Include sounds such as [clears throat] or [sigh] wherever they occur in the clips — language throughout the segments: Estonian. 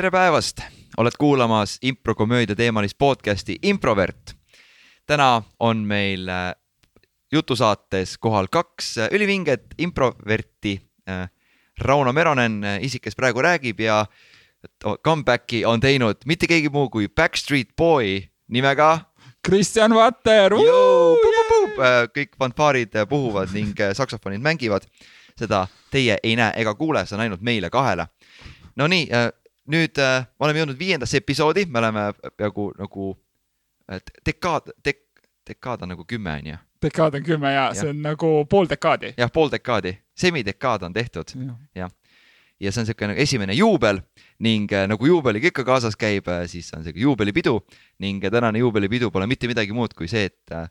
tere päevast, oled kuulamas improkomöödia teemalist podcasti Improvert. täna on meil äh, jutusaates kohal kaks äh, ülivinget improverti. Rauno Meronen, isik, kes praegu räägib ja comeback'i on teinud mitte keegi muu kui Backstreet Boy nimega. Kristjan Vatter. kõik fanfaarid puhuvad ning saksofonid mängivad. seda teie ei näe ega kuule, see on ainult meile kahele. Nonii nüüd äh, oleme jõudnud viiendasse episoodi, me oleme peaaegu nagu dekaad, dek-, dekaad on nagu kümme, on ju. dekaad on kümme ja, ja see on nagu pool dekaadi. jah, pool dekaadi, semidekaad on tehtud ja, ja. see on niisugune nagu esimene juubel ning äh, nagu juubeliga ikka kaasas käib, äh, siis on sihuke juubelipidu ning tänane juubelipidu pole mitte midagi muud kui see, et äh,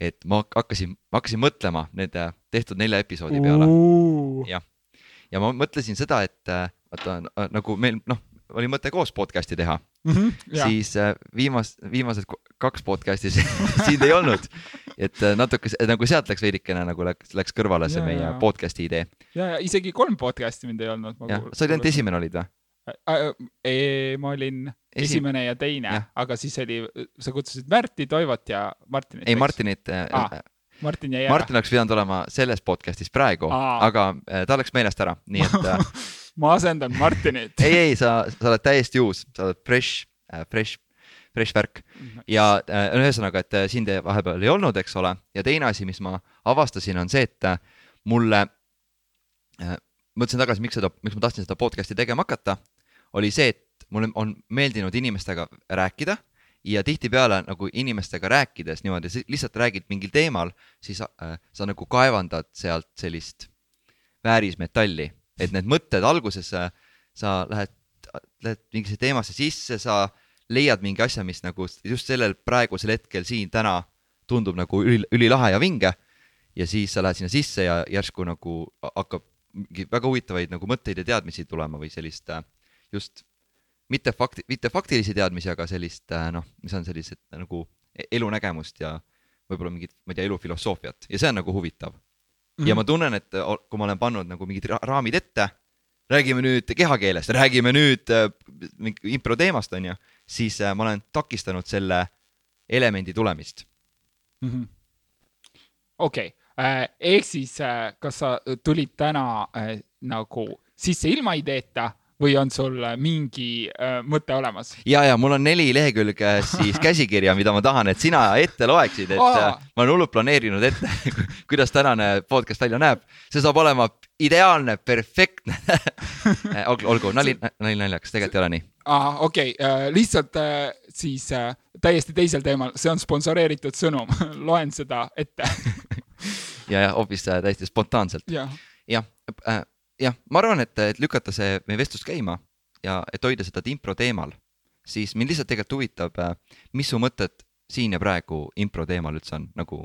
et ma hakkasin, hakkasin mõtlema nende tehtud nelja episoodi peale. jah, ja ma mõtlesin seda, et vaata äh, nagu meil noh, oli mõte koos podcast'i teha mm, -hmm, siis äh, viimast, viimased kaks podcast'i sind [laughs] ei olnud. et äh, natuke nagu sealt läks veidikene nagu läks, läks kõrvale see ja, meie ja. podcast'i idee. ja, ja isegi kolm podcast'i mind ei olnud. sa olid ainult esimene olid või? Ei, ma olin Esi... esimene ja teine, aga siis oli, sa kutsusid Märti, Toivot ja Martinit. ei, Martinit ah, Martin jäi ära. Martin oleks pidanud olema selles podcast'is praegu, aga ta läks meelest ära, nii et [laughs] [laughs] ma asendan Martinit. Ei, ei, sa, sa oled täiesti uus, sa oled fresh äh,, fresh, fresh värk. Ja äh, ühesõnaga, et äh, sind vahepeal ei olnud, eks ole, ja teine asi, mis ma avastasin, on see, et äh, mulle äh,, mõtlesin tagasi, miks seda, miks ma tahtsin seda podcast'i tegema hakata, oli see, et mulle on meeldinud inimestega rääkida ja tihtipeale nagu inimestega rääkides niimoodi, lihtsalt räägid mingil teemal, siis äh, sa nagu kaevandad sealt sellist väärismetalli et need mõtted alguses sa, sa lähed, lähed mingisse teemasse sisse, sa leiad mingi asja, mis nagu just sellel praegusel hetkel siin täna tundub nagu üli, ülilahe ja vinge. ja siis sa lähed sinna sisse ja järsku nagu hakkab mingi väga huvitavaid nagu mõtteid ja teadmisi tulema või sellist äh, just mitte fakti, mitte faktilisi teadmisi, aga sellist äh, noh, mis on sellised nagu e-, elunägemust ja võib-olla mingit, ma ei tea, elufilosoofiat ja see on nagu huvitav mm. ja ma tunnen, et kui ma olen pannud nagu mingid raamid ette, räägime nüüd kehakeelest, räägime nüüd äh, impro teemast, on ju, siis äh, ma olen takistanud selle elemendi tulemist. -hmm.. okei. Äh,, ehk siis äh, kas sa tulid täna äh, nagu sisse ilma ideeta või on sul äh, mingi äh, mõte olemas? ja, ja mul on neli lehekülge siis käsikirja, mida ma tahan, et sina ette loeksid, et Aa. äh, ma olen hullult planeerinud ette [laughs] kuidas tänane podcast välja näeb. see saab olema ideaalne, perfektne [laughs] olgu, olgu, nali, nali naljaks, tegelikult ei ole nii. aa, okei okay. äh,, lihtsalt äh, siis äh, täiesti teisel teemal, see on sponsoreeritud sõnum [laughs] loen seda ette ja, ja hoopis äh, täiesti spontaanselt ja.. jah äh,, jah, ma arvan, et, et lükata see meie vestlus käima ja et hoida seda impro teemal, siis mind lihtsalt tegelikult huvitab, äh, mis su mõtted siin ja praegu impro teemal üldse on nagu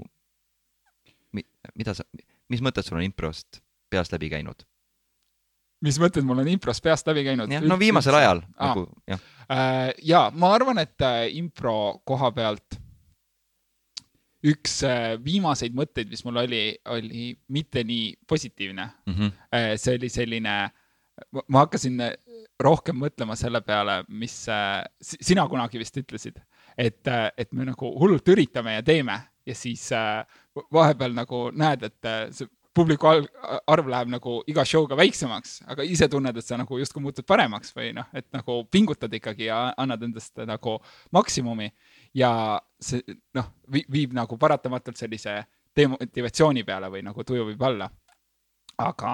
mi,, mida sa, mis mõtted sul on improst peast läbi käinud? mis mõtted mul on improst peast läbi käinud? no viimasel ajal ah. nagu jah äh,. ja ma arvan, et äh, impro koha pealt üks äh, viimaseid mõtteid, mis mul oli, oli mitte nii positiivne mm. -hmm. see oli selline, ma hakkasin rohkem mõtlema selle peale, mis sina kunagi vist ütlesid, et, et me nagu hullult üritame ja teeme ja siis vahepeal nagu näed, et see publiku arv läheb nagu iga show'ga väiksemaks, aga ise tunned, et sa nagu justkui muutud paremaks või noh, et nagu pingutad ikkagi ja annad endast nagu maksimumi ja see noh, viib nagu paratamatult sellise demotivatsiooni peale või nagu tuju viib alla. aga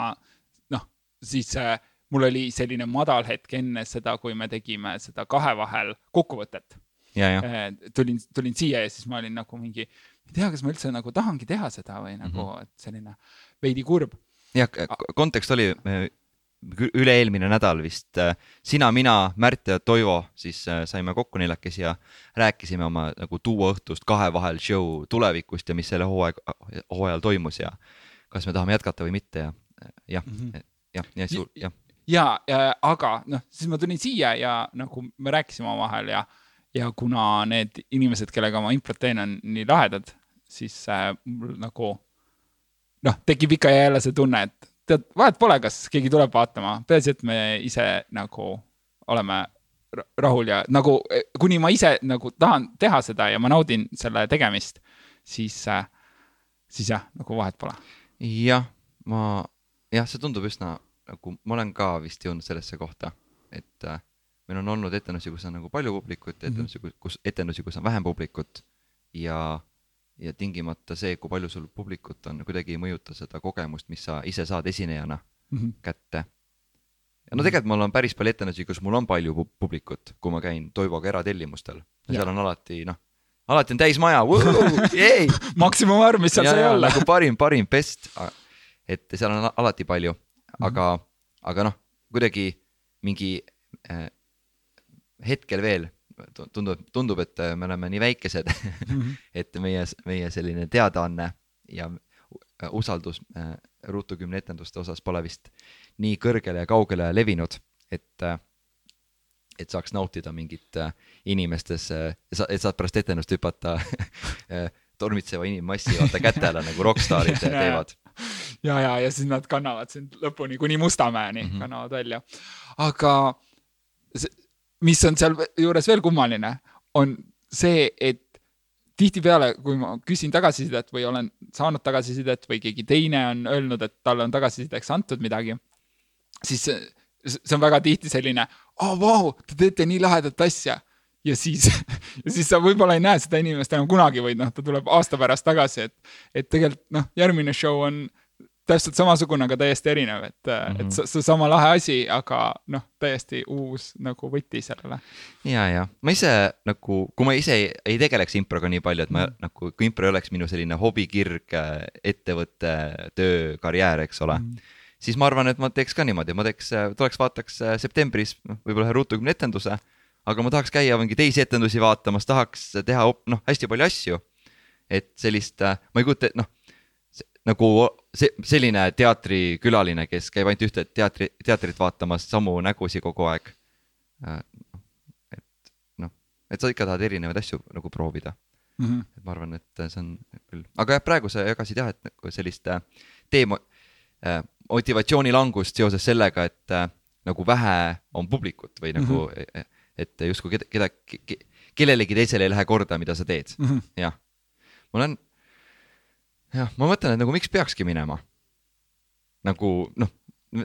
noh, siis äh, mul oli selline madal hetk enne seda, kui me tegime seda kahe vahel kokkuvõtet. Äh, tulin, tulin siia ja siis ma olin nagu mingi, ma ei tea, kas ma üldse nagu tahangi teha seda või nagu mm, -hmm. et selline veidi kurb. jah, kontekst oli üle-eelmine nädal vist, äh, sina, mina, Märt ja Toivo siis äh, saime kokku neljakesi ja rääkisime oma nagu duo õhtust kahe vahel show tulevikust ja mis selle hooaeg, hooajal toimus ja kas me tahame jätkata või mitte ja jah mm -hmm., jah, ja suur, jah. ja, ja, aga noh, siis ma tulin siia ja nagu me rääkisime omavahel ja, ja kuna need inimesed, kellega ma improt teen, on nii lahedad, siis äh, mul nagu noh, tekib ikka ja jälle see tunne, et tead, vahet pole, kas keegi tuleb vaatama, peaasi, et me ise nagu oleme rahul ja nagu kuni ma ise nagu tahan teha seda ja ma naudin selle tegemist, siis, siis jah, nagu vahet pole. jah, ma, jah, see tundub üsna nagu, ma olen ka vist jõudnud sellesse kohta, et äh, meil on olnud etendusi, kus on nagu palju publikut, mhm. etendusi mm, -hmm. kus, etendusi, kus on vähem publikut ja, ja tingimata see, kui palju sul publikut on, kuidagi ei mõjuta seda kogemust, mis sa ise saad esinejana mm -hmm. kätte ja no tegelikult mul on päris palju etendusi, kus mul on palju publikut, kui ma käin Toivoga eratellimustel ja seal on alati noh, alati on täis maja [laughs] maksimumarv, mis seal sai olla. nagu parim, parim best. et seal on alati palju, aga mm, -hmm. aga noh, kuidagi mingi äh, hetkel veel tundub, tundub, et me oleme nii väikesed mm, -hmm. [laughs] et meie, meie selline teadaanne ja usaldus äh, Ruutu kümne etenduste osas pole vist nii kõrgele ja kaugele levinud, et, et saaks nautida mingit äh, inimestes, äh, et saad pärast etendust hüpata [laughs] äh, tormitseva inimmassi vaata käte alla nagu rokkstaarid [laughs] teevad. ja, ja, ja siis nad kannavad sind lõpuni kuni Mustamäeni mm -hmm. kannavad välja. aga see, mis on sealjuures veel kummaline, on see, et tihtipeale, kui ma küsin tagasisidet või olen saanud tagasisidet või keegi teine on öelnud, et talle on tagasisideks antud midagi, siis see on väga tihti selline, oo vau, te teete nii lahedat asja. ja siis, [laughs] ja siis sa võib-olla ei näe seda inimest enam kunagi, vaid noh, ta tuleb aasta pärast tagasi, et, et tegelikult noh, järgmine show on täpselt samasugune, aga täiesti erinev, et mm, -hmm. et see, see sama lahe asi, aga noh, täiesti uus nagu võti sellele. ja, ja ma ise nagu, kui ma ise ei, ei tegeleks improga nii palju, et ma mm -hmm. nagu, kui impro oleks minu selline hobikirg, ettevõte, töö, karjäär, eks ole mm. -hmm siis ma arvan, et ma teeks ka niimoodi, ma teeks, tuleks vaataks äh, septembris noh, võib-olla ühe ruutukümne etenduse, aga ma tahaks käia mingi teisi etendusi vaatamas, tahaks teha noh, hästi palju asju. et sellist, äh, ma ei kujuta, noh, nagu see, selline teatrikülaline, kes käib ainult ühte teatri, teatrit vaatamas, samu nägusid kogu aeg. Äh, et noh, et sa ikka tahad erinevaid asju nagu proovida mm. -hmm. et ma arvan, et see on küll, aga jah, praegu sa jagasid jah, et nagu sellist teemo- äh,, motivatsioonilangust seoses sellega, et äh, nagu vähe on publikut või nagu mm, -hmm. et justkui keda, keda, kellelegi teisele ei lähe korda, mida sa teed mm -hmm., jah. ma olen, jah, ma mõtlen, et nagu miks peakski minema. nagu noh,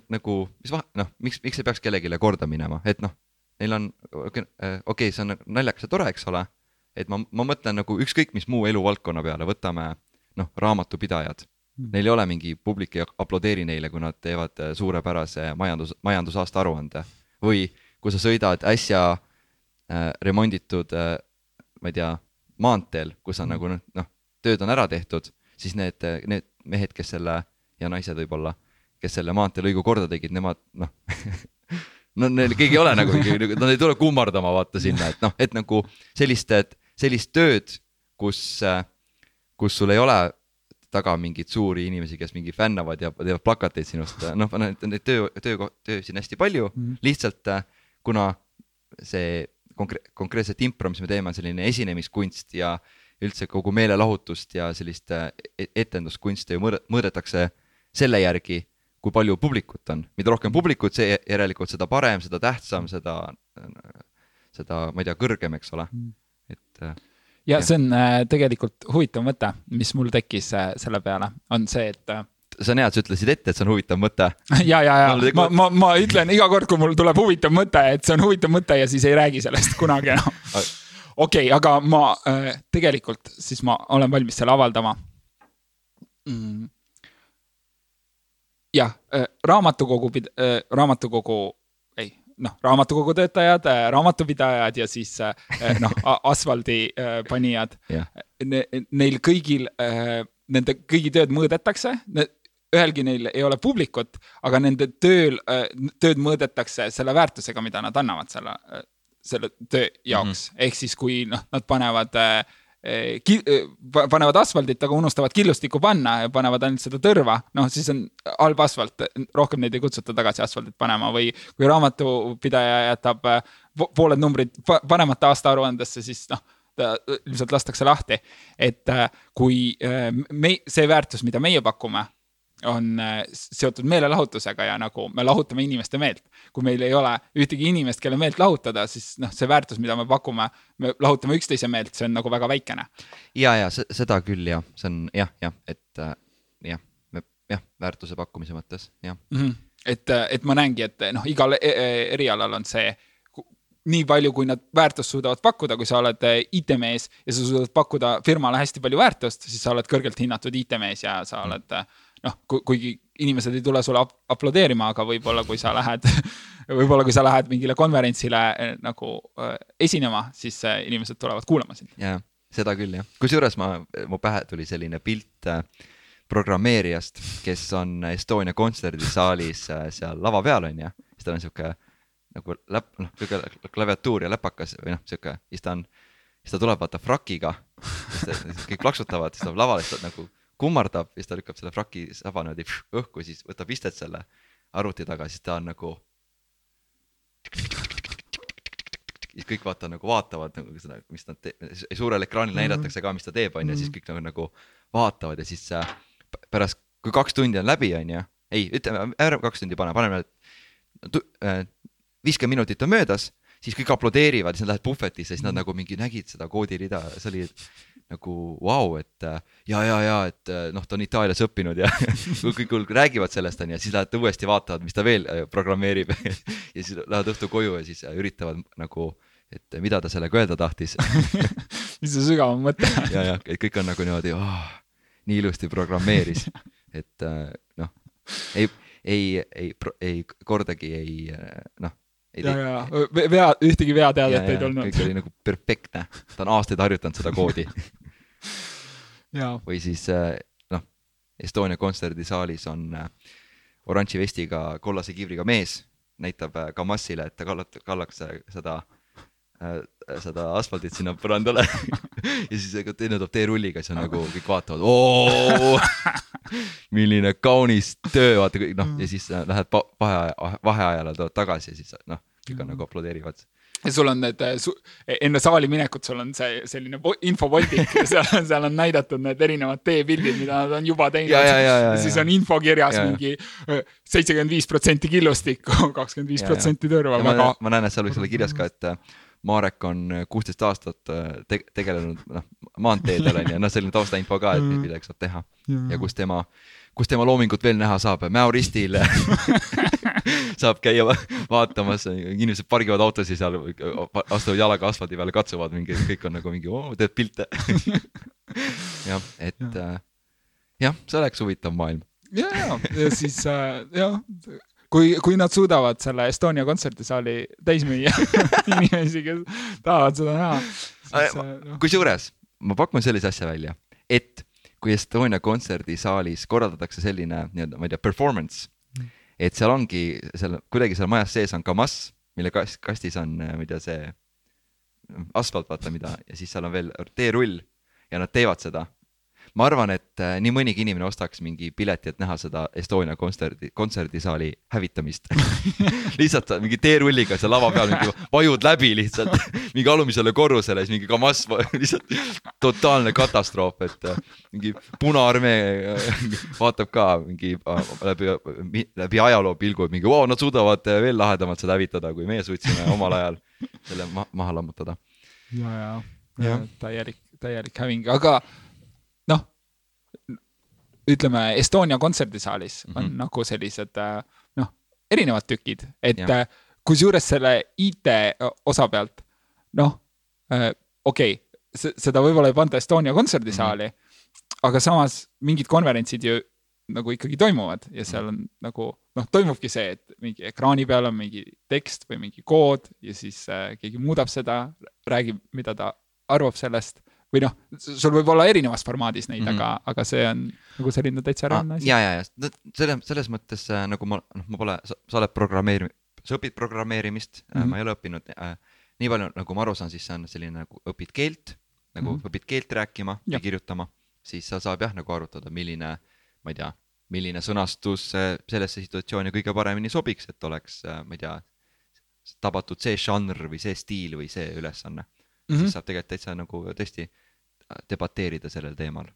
nagu mis vahe, noh, miks, miks ei peaks kellelegi korda minema, et noh, neil on, okei okay,, see on naljakas ja tore, eks ole, et ma, ma mõtlen nagu ükskõik mis muu eluvaldkonna peale, võtame noh, raamatupidajad Mm. Neil ei ole mingi publik ei aplodeeri neile, kui nad teevad äh, suurepärase majandus, majandusaasta aruande. või kui sa sõidad äsja äh, remonditud äh,, ma ei tea, maanteel, kus on mm. nagu noh, tööd on ära tehtud, siis need, need mehed, kes selle ja naised võib-olla, kes selle maanteelõigu korda tegid, nemad noh [laughs] no neil keegi ei ole nagu, nad ei tule kummardama vaata sinna, et noh, et nagu sellist, sellist tööd, kus, kus sul ei ole taga mingeid suuri inimesi, kes mingi fännavad ja teevad plakateid sinust, noh, neid töö, töö, töö siin hästi palju mm, -hmm. lihtsalt kuna see konkre-, konkreetselt impro, mis me teeme, on selline esinemiskunst ja üldse kogu meelelahutust ja sellist äh, e-, etenduskunsti ju mõõde-, mõõdetakse selle järgi, kui palju publikut on, mida rohkem publikut, see järelikult seda parem, seda tähtsam, seda, seda, ma ei tea, kõrgem, eks ole, mhm. et äh, ja see on äh, tegelikult huvitav mõte, mis mul tekkis selle peale, on see, et see on hea, et sa ütlesid ette, et see on huvitav mõte. [laughs] ja, ja, ja ma, ma, ma ütlen iga kord, kui mul tuleb huvitav mõte, et see on huvitav mõte ja siis ei räägi sellest kunagi enam. [laughs] okei, aga ma äh, tegelikult siis ma olen valmis selle avaldama. Mm.. jah äh,, raamatukogu, äh, raamatukogu noh, raamatukogu töötajad, äh, raamatupidajad ja siis äh, äh, noh, asfaldipanijad yeah.. Ne, neil kõigil, nende kõigi tööd mõõdetakse, ühelgi neil ei ole publikut, aga nende tööl, tööd mõõdetakse selle väärtusega, mida nad annavad selle, selle töö jaoks mm. -hmm. ehk siis, kui noh, nad panevad äh, Eh, ki-, eh, panevad asfaldit, aga unustavad killustikku panna ja panevad ainult seda tõrva, noh, siis on halb asfalt, rohkem neid ei kutsuta tagasi asfaldit panema või kui raamatupidaja jätab eh, pooled numbrid panemata aastaaruandesse, siis noh, ta lihtsalt lastakse lahti. et kui me, see väärtus, mida meie pakume, on äh, seotud meelelahutusega ja nagu me lahutame inimeste meelt. kui meil ei ole ühtegi inimest, kelle meelt lahutada, siis noh, see väärtus, mida me pakume, me lahutame üksteise meelt, see on nagu väga väikene. ja, ja seda küll jah, see on jah, jah, et äh, jah, jah, väärtuse pakkumise mõttes jah mm. -hmm. et, et ma näengi, et noh, igal e-, e erialal on see nii palju, kui nad väärtust suudavad pakkuda, kui sa oled äh, IT-mees ja sa suudad pakkuda firmale hästi palju väärtust, siis sa oled kõrgelt hinnatud IT-mees ja sa oled äh, noh, kuigi inimesed ei tule sulle aplodeerima, aga võib-olla kui sa lähed [laughs] võib-olla kui sa lähed mingile konverentsile äh, nagu esinema, siis inimesed tulevad kuulama sind. jaa, seda küll jah, kusjuures ma, mu pähe tuli selline pilt programmeerijast, kes on Estonia kontserdisaalis seal lava peal on ju, siis tal on sihuke nagu läp-, noh, sihuke klaviatuur ja läpakas või noh, sihuke, siis ta on, siis ta tuleb vaata frakiga, kõik plaksutavad, siis ta lavale, siis ta nagu kummardab, siis ta lükkab selle fraki saba niimoodi õhku, siis võtab istet selle arvuti taga, siis ta on nagu. siis kõik vaata nagu vaatavad nagu seda, mis nad te-, suurel ekraanil mhm. näidatakse ka, mis ta teeb, on ju, siis kõik nagu, nagu vaatavad ja siis äh, pärast, kui kaks tundi on läbi, on ju, ei, ütleme, ära kaks tundi pane, paneme äh, viiskümmend minutit on möödas, siis kõik aplodeerivad, siis nad lähevad puhvetisse, siis nad mm. nagu mingi nägid seda koodirida, see oli nagu vau wow,, et ja, ja, ja et noh, ta on Itaalias õppinud ja [laughs] kõik räägivad sellest onju, siis lähevad uuesti vaatavad, mis ta veel äh, programmeerib [laughs] ja siis lähevad õhtul koju ja siis äh, üritavad nagu, et mida ta sellega öelda tahtis [laughs] mis see sügavam mõte? Ja, ja, et kõik on nagu niimoodi oh,, nii ilusti programmeeris, et äh, noh, ei, ei, ei, ei kordagi ei noh ja, ja vea, ühtegi veateadet ei tulnud. kõik oli nagu perfektne, ta on aastaid harjutanud seda koodi või siis äh, noh, Estonia kontserdisaalis on äh, oranži vestiga, kollase kiivriga mees, näitab äh, Kamassile, et ta kallat-, kallaks seda, seda asfaldit sinna põrandale [laughs] ja siis teine tuleb teerulliga, siis on nagu kõik vaatavad, oo, milline kaunis töö, vaata kõik noh, ja siis lähed vahe, vaheajale, tuled tagasi ja siis noh, kõik on nagu aplodeerivad ja sul on need, enne saali minekut sul on see selline infovoldik. Ja [laughs] seal, seal on näidatud need erinevad teepildid, mida nad on juba teinud. ja, ja, ja, ja, ja. siis on info kirjas ja, mingi seitsekümmend viis protsenti killustikku, [laughs] kakskümmend viis protsenti tõrva. Väga... ma näen, et seal võiks olla kirjas ka, et äh, Marek on kuusteist aastat äh, te tegelenud noh, maanteedel on ju, noh, selline taustainfo ka, et midagi saab teha. Ja, ja kus tema, kus tema loomingut veel näha saab, Mäo-Ristil [laughs] [laughs] saab käia vaatamas, inimesed pargivad autosid seal, astuvad jalaga asfaldi peale, katsuvad mingi, kõik on nagu mingi, teed pilte [laughs] jah, et ja. äh, jah, see oleks huvitav maailm. ja, ja, ja siis äh, jah, kui, kui nad suudavad selle Estonia kontserdisaali täis müüa [laughs] inimesi, kes tahavad seda näha. Äh, no. kusjuures ma pakun sellise asja välja, et kui Estonia kontserdisaalis korraldatakse selline nii-öelda, ma ei tea, performance et seal ongi seal kuidagi seal majas sees on kamass, mille kast, kastis on, ei tea, see asfalt, vaata mida, ja siis seal on veel teerull ja nad teevad seda ma arvan, et äh, nii mõnigi inimene ostaks mingi pileti, et näha seda Estonia kontserdi, kontserdisaali hävitamist. [laughs] Lihtsalt mingi teerulliga seal lava peal mingi vajud läbi lihtsalt. [laughs] Mingi alumisele korrusele, siis mingi kamass, [laughs] lihtsalt totaalne katastroof, et äh, mingi Punaarmee äh, vaatab ka mingi läbi, läbi ajaloo pilgu, et mingi vau, nad suudavad veel lahedamalt seda hävitada, kui meie suutsime omal ajal selle ma maha lammutada. ja, ja, ja täielik, täielik häving, aga ütleme, Estonia kontserdisaalis on mm -hmm. nagu sellised äh, noh, erinevad tükid, et äh, kusjuures selle IT osa pealt, noh äh,, okei okay,, seda võib-olla ei panda Estonia kontserdisaali mm, -hmm. aga samas mingid konverentsid ju nagu ikkagi toimuvad ja seal on nagu noh, toimubki see, et mingi ekraani peal on mingi tekst või mingi kood ja siis äh, keegi muudab seda, räägib, mida ta arvab sellest või noh, sul võib olla erinevas formaadis neid mm, -hmm. aga, aga see on nagu selline täitsa ah, reaalne asi. ja, ja, ja selle, selles mõttes äh, nagu ma, noh, ma pole, sa oled programmeeri-, sa õpid programmeerimist mm, -hmm. ma ei ole õppinud äh, nii palju, nagu ma aru saan, siis see on selline nagu õpid keelt, nagu mm -hmm. õpid keelt rääkima ja, ja kirjutama, siis sa saab jah nagu arutada, milline, ma ei tea, milline sõnastus sellesse situatsiooni kõige paremini sobiks, et oleks, ma ei tea, tabatud see žanr või see stiil või see ülesanne mm, -hmm. siis saab tegelikult täitsa nagu tõesti debateerida sellel teemal.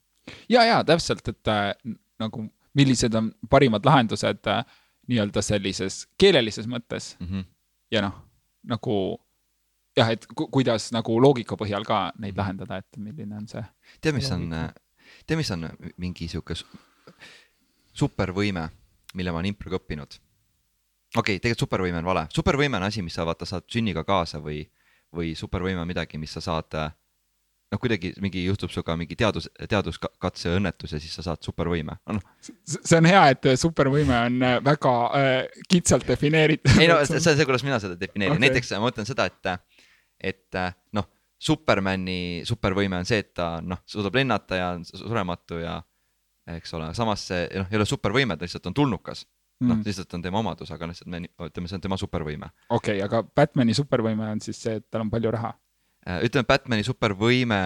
ja, ja täpselt, et äh, nagu millised on parimad lahendused äh, nii-öelda sellises keelelises mõttes mm. -hmm. ja noh, nagu jah, et ku kuidas nagu loogika põhjal ka neid lahendada, et milline on see. tead, mis on, tead, mis on mingi sihuke supervõime, mille ma olen improga õppinud? okei okay,, tegelikult supervõime on vale, supervõime on asi, mis sa vaata saad sünniga kaasa või, või supervõime on midagi, mis sa saad noh, kuidagi mingi juhtub sinuga mingi teadus, teaduskatse õnnetus ja siis sa saad supervõime no.. see on hea, et supervõime on äh, väga äh, kitsalt defineeritud. ei no see on see, kuidas mina seda defineerin okay., näiteks ma mõtlen seda, et, et äh, noh, Supermani supervõime on see, et ta noh, suudab lennata ja on surematu ja eks ole, samas see noh, ei ole supervõime, ta lihtsalt on tulnukas noh mm., lihtsalt on tema omadus, aga lihtsalt me ütleme, see on tema supervõime. okei okay,, aga Batman'i supervõime on siis see, et tal on palju raha Äh, ütleme, Batman'i supervõime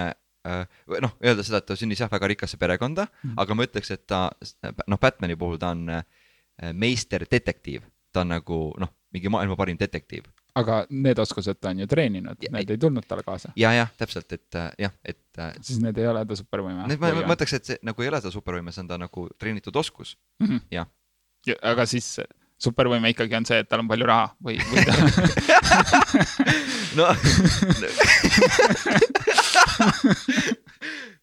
äh, noh, öelda seda, et ta sündis jah, väga rikkasse perekonda mm, -hmm. aga ma ütleks, et ta noh, Batman'i puhul ta on äh, meisterdetektiiv, ta on nagu noh, mingi maailma parim detektiiv. aga need oskused ta on ju treeninud, need ei tulnud talle kaasa. ja, jah, täpselt, et jah, et. siis need ei ole ta supervõime. ma, ma mõtleks, et see nagu ei ole ta supervõime, see on ta nagu treenitud oskus mm, -hmm. jah ja,. Aga siis supervõime ikkagi on see, et tal on palju raha või, või ta [laughs] [laughs]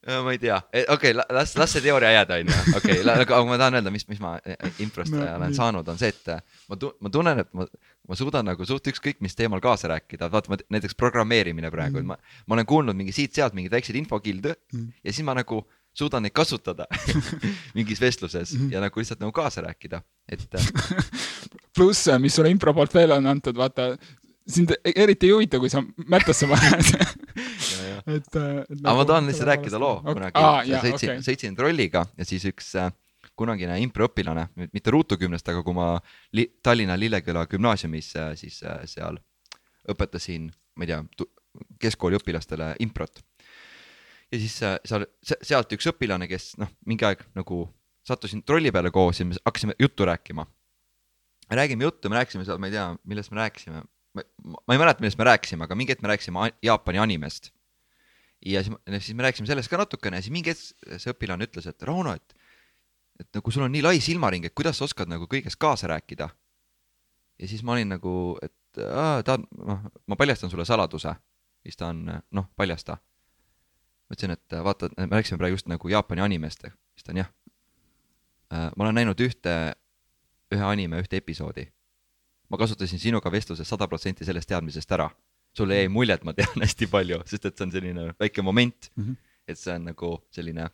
no ma ei tea, okei okay,, las, las see teooria jääda, onju, okei okay,, aga ma tahan öelda, mis, mis ma improst no, olen nii. saanud, on see, et ma tu-, ma tunnen, et ma, ma suudan nagu suht ükskõik mis teemal kaasa rääkida, vaata ma näiteks programmeerimine praegu mm., ma, ma olen kuulnud mingi siit-sealt mingeid väikseid infokilde mm. ja siis ma nagu suudan neid kasutada [laughs] mingis vestluses mm -hmm. ja nagu lihtsalt nagu kaasa rääkida, et [laughs] pluss, mis sulle impro poolt veel on antud, vaata, sind eriti ei huvita, kui sa mättasse paned [laughs] et, äh, et. aga ma tahan lihtsalt rääkida loo okay. kunagi ah,, sõitsin okay., sõitsin trolliga ja siis üks äh, kunagine improõpilane, mitte Ruutu kümnest, aga kui ma li Tallinna Lilleküla gümnaasiumis äh, siis äh, seal õpetasin, ma ei tea, keskkooli õpilastele improt ja siis seal, sealt üks õpilane, kes noh, mingi aeg nagu sattusin trolli peale koos ja me hakkasime juttu rääkima. räägime juttu, me rääkisime seal, ma ei tea, millest me rääkisime, ma ei mäleta, millest me rääkisime, aga mingi hetk me rääkisime Jaapani animest. ja siis, siis me rääkisime sellest ka natukene ja siis mingi hetk see õpilane ütles, et Rauno, et, et nagu sul on nii lai silmaring, et kuidas sa oskad nagu kõigest kaasa rääkida. ja siis ma olin nagu, et aa, ta, noh, ma paljastan sulle saladuse. siis ta on, noh, paljasta ma ütlesin, et äh, vaata, me rääkisime praegu just nagu Jaapani animest, siis ta on jah. Äh, ma olen näinud ühte, ühe anime ühte episoodi. ma kasutasin sinuga vestluses sada protsenti sellest teadmisest ära. sulle jäi mulje, et ma tean [laughs] hästi palju, sest et see on selline väike moment mm. -hmm. et see on nagu selline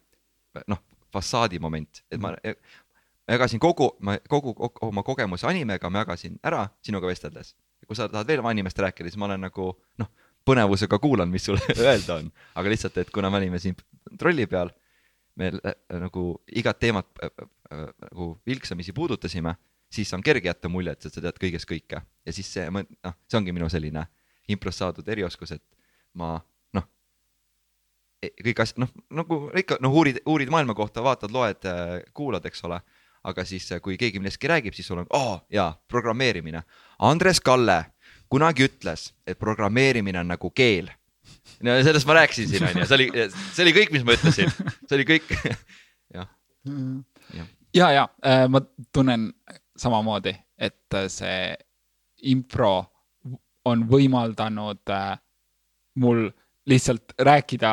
noh, fassaadi moment, et ma ma jagasin kogu, ma kogu, kogu oma kogemuse animega, ma jagasin ära sinuga vesteldes. kui sa tahad veel animest rääkida, siis ma olen nagu noh põnevusega kuulan, mis sul [laughs] öelda on, aga lihtsalt, et kuna me olime siin trolli peal, me äh, nagu igat teemat äh, äh, nagu vilksamisi puudutasime, siis on kerge jätta mulje, et sa tead kõigest kõike. Ja siis see, noh, see ongi minu selline improst saadud erioskus, et ma noh, e, kõik asjad, noh, nagu ikka, noh, uurid, uurid maailma kohta, vaatad, loed, kuulad, eks ole, aga siis, kui keegi millestki räägib, siis sul on, aa, jaa, programmeerimine. Andres Kalle kunagi ütles, et programmeerimine on nagu keel. no sellest ma rääkisin siin onju, see oli, see oli kõik, mis ma ütlesin, see oli kõik. [laughs] Jah. ja, ja, ja äh, ma tunnen samamoodi, et äh, see impro on võimaldanud äh, mul lihtsalt rääkida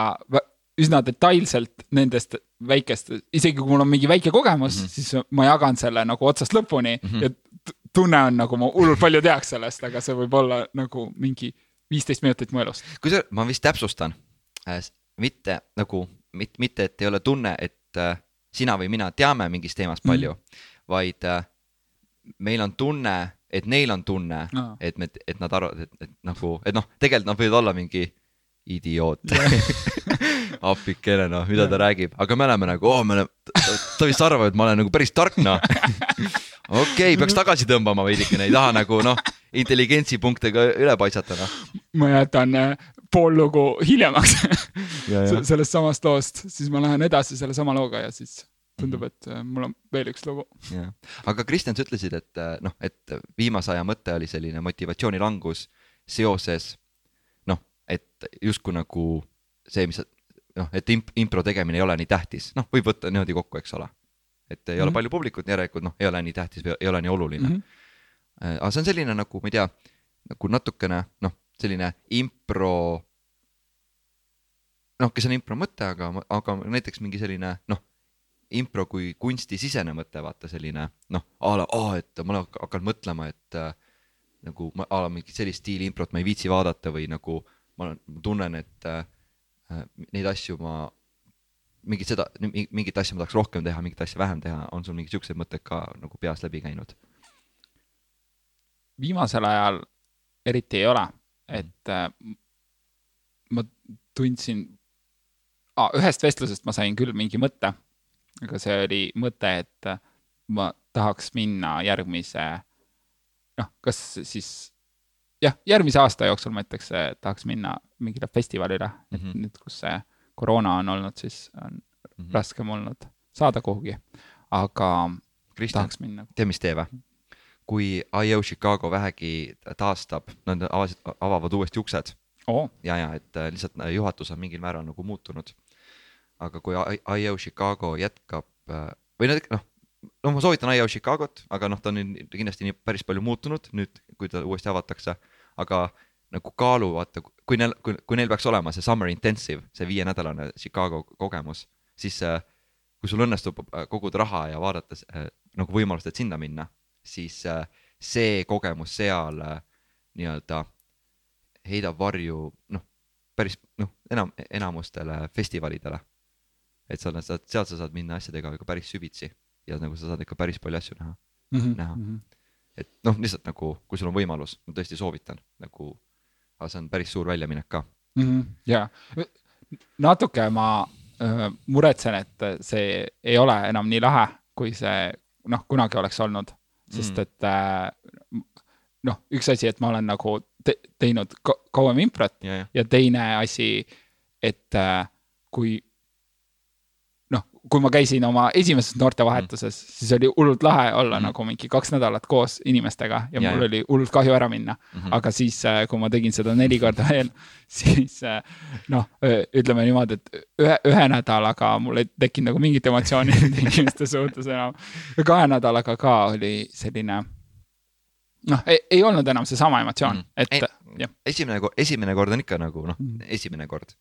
üsna detailselt nendest väikest, isegi kui mul on mingi väike kogemus mm, -hmm. siis ma jagan selle nagu otsast lõpuni mm -hmm. ja tunne on nagu ma hullult palju teaks sellest, aga see võib olla nagu mingi viisteist minutit mu elust. kui sa, ma vist täpsustan äh,, mitte nagu, mitte, mitte, et ei ole tunne, et äh, sina või mina teame mingist teemast mhm. palju mm., vaid äh, meil on tunne, et neil on tunne no., et me, et nad arvavad, et, et nagu, et noh, tegelikult nad võivad olla mingi idioot [laughs] appikene noh, mida ta räägib, aga me oleme nagu, oo, me oleme, ta vist arvab, et ma olen nagu päris tark noh. [laughs] Okei okay,, peaks tagasi tõmbama veidikene, ei taha nagu noh, intelligentsipunktidega üle paisata noh. ma jätan äh, pool lugu hiljemaks [laughs] sellest samast loost, siis ma lähen edasi sellesama looga ja siis tundub, et äh, mul on veel üks lugu. aga Kristjan, sa ütlesid, et äh, noh, et viimase aja mõte oli selline motivatsioonilangus seoses noh, et justkui nagu see, mis noh, et imp-, impro tegemine ei ole nii tähtis, noh, võib võtta niimoodi kokku, eks ole et ei mm -hmm. ole palju publikut, järelikult noh, ei ole nii tähtis või ei ole nii oluline mm. Mhm. -hmm. aga see on selline nagu, ma ei tea, nagu natukene noh, selline impro. noh, kes on impro mõte, aga, aga näiteks mingi selline noh, impro kui kunstisisene mõte, vaata selline noh, a la, et ma hakanud mõtlema, et äh, nagu ma a la mingit sellist stiili improt ma ei viitsi vaadata või nagu ma tunnen, et äh, neid asju ma mingit seda, mingit asja ma tahaks rohkem teha, mingit asja vähem teha, on sul mingeid siukseid mõtteid ka nagu peas läbi käinud? viimasel ajal eriti ei ole, et äh, ma tundsin ah,, ühest vestlusest ma sain küll mingi mõtte, aga see oli mõte, et ma tahaks minna järgmise, noh, kas siis jah, järgmise aasta jooksul ma ütleks, tahaks minna mingile festivalile mm, -hmm. et mhm. nüüd, kus see koroona on olnud, siis on mm -hmm. raskem olnud saada kuhugi, aga Kristjan, tahaks minna. tead, mis tee või? kui IO Chicago vähegi taastab, nad avasid, avavad uuesti uksed oh.. ja, ja et äh, lihtsalt äh, juhatus on mingil määral nagu muutunud. aga kui IO Chicago jätkab või nad noh, no ma soovitan IO Chicagot, aga noh, ta on kindlasti nii päris palju muutunud nüüd, kui ta uuesti avatakse, aga nagu kaalu, vaata, kui neil, kui, kui neil peaks olema see summer intensive, see viienädalane Chicago kogemus, siis äh, kui sul õnnestub äh, koguda raha ja vaadata äh, nagu võimalust, et sinna minna, siis see kogemus seal nii-öelda heidab varju noh, päris noh, enam, enamustele festivalidele. et sa, sa, sealt sa saad minna asjadega ikka päris süvitsi ja nagu sa saad ikka päris palju asju näha mm, -hmm. näha. Mhm. et noh, lihtsalt nagu, kui sul on võimalus, ma tõesti soovitan nagu aga see on päris suur väljaminek ka mm. -hmm. ja natuke ma äh, muretsen, et see ei ole enam nii lahe, kui see noh, kunagi oleks olnud, sest mm. et äh, noh, üks asi, et ma olen nagu te teinud kauem improt ja, ja. ja teine asi, et äh, kui kui ma käisin oma esimeses noortevahetuses mm., siis oli hullult lahe olla mm. nagu mingi kaks nädalat koos inimestega ja, ja mul ja. oli hullult kahju ära minna mm. -hmm. aga siis, äh, kui ma tegin seda neli korda veel, [laughs] siis äh, noh, ütleme niimoodi, et ühe, ühe nädalaga mul ei tekkinud nagu mingit emotsiooni nende [laughs] inimeste suhtes enam. kahe nädalaga ka oli selline noh, ei olnud enam seesama emotsioon mm, et jah. esimene, esimene kord on ikka nagu noh mm, esimene kord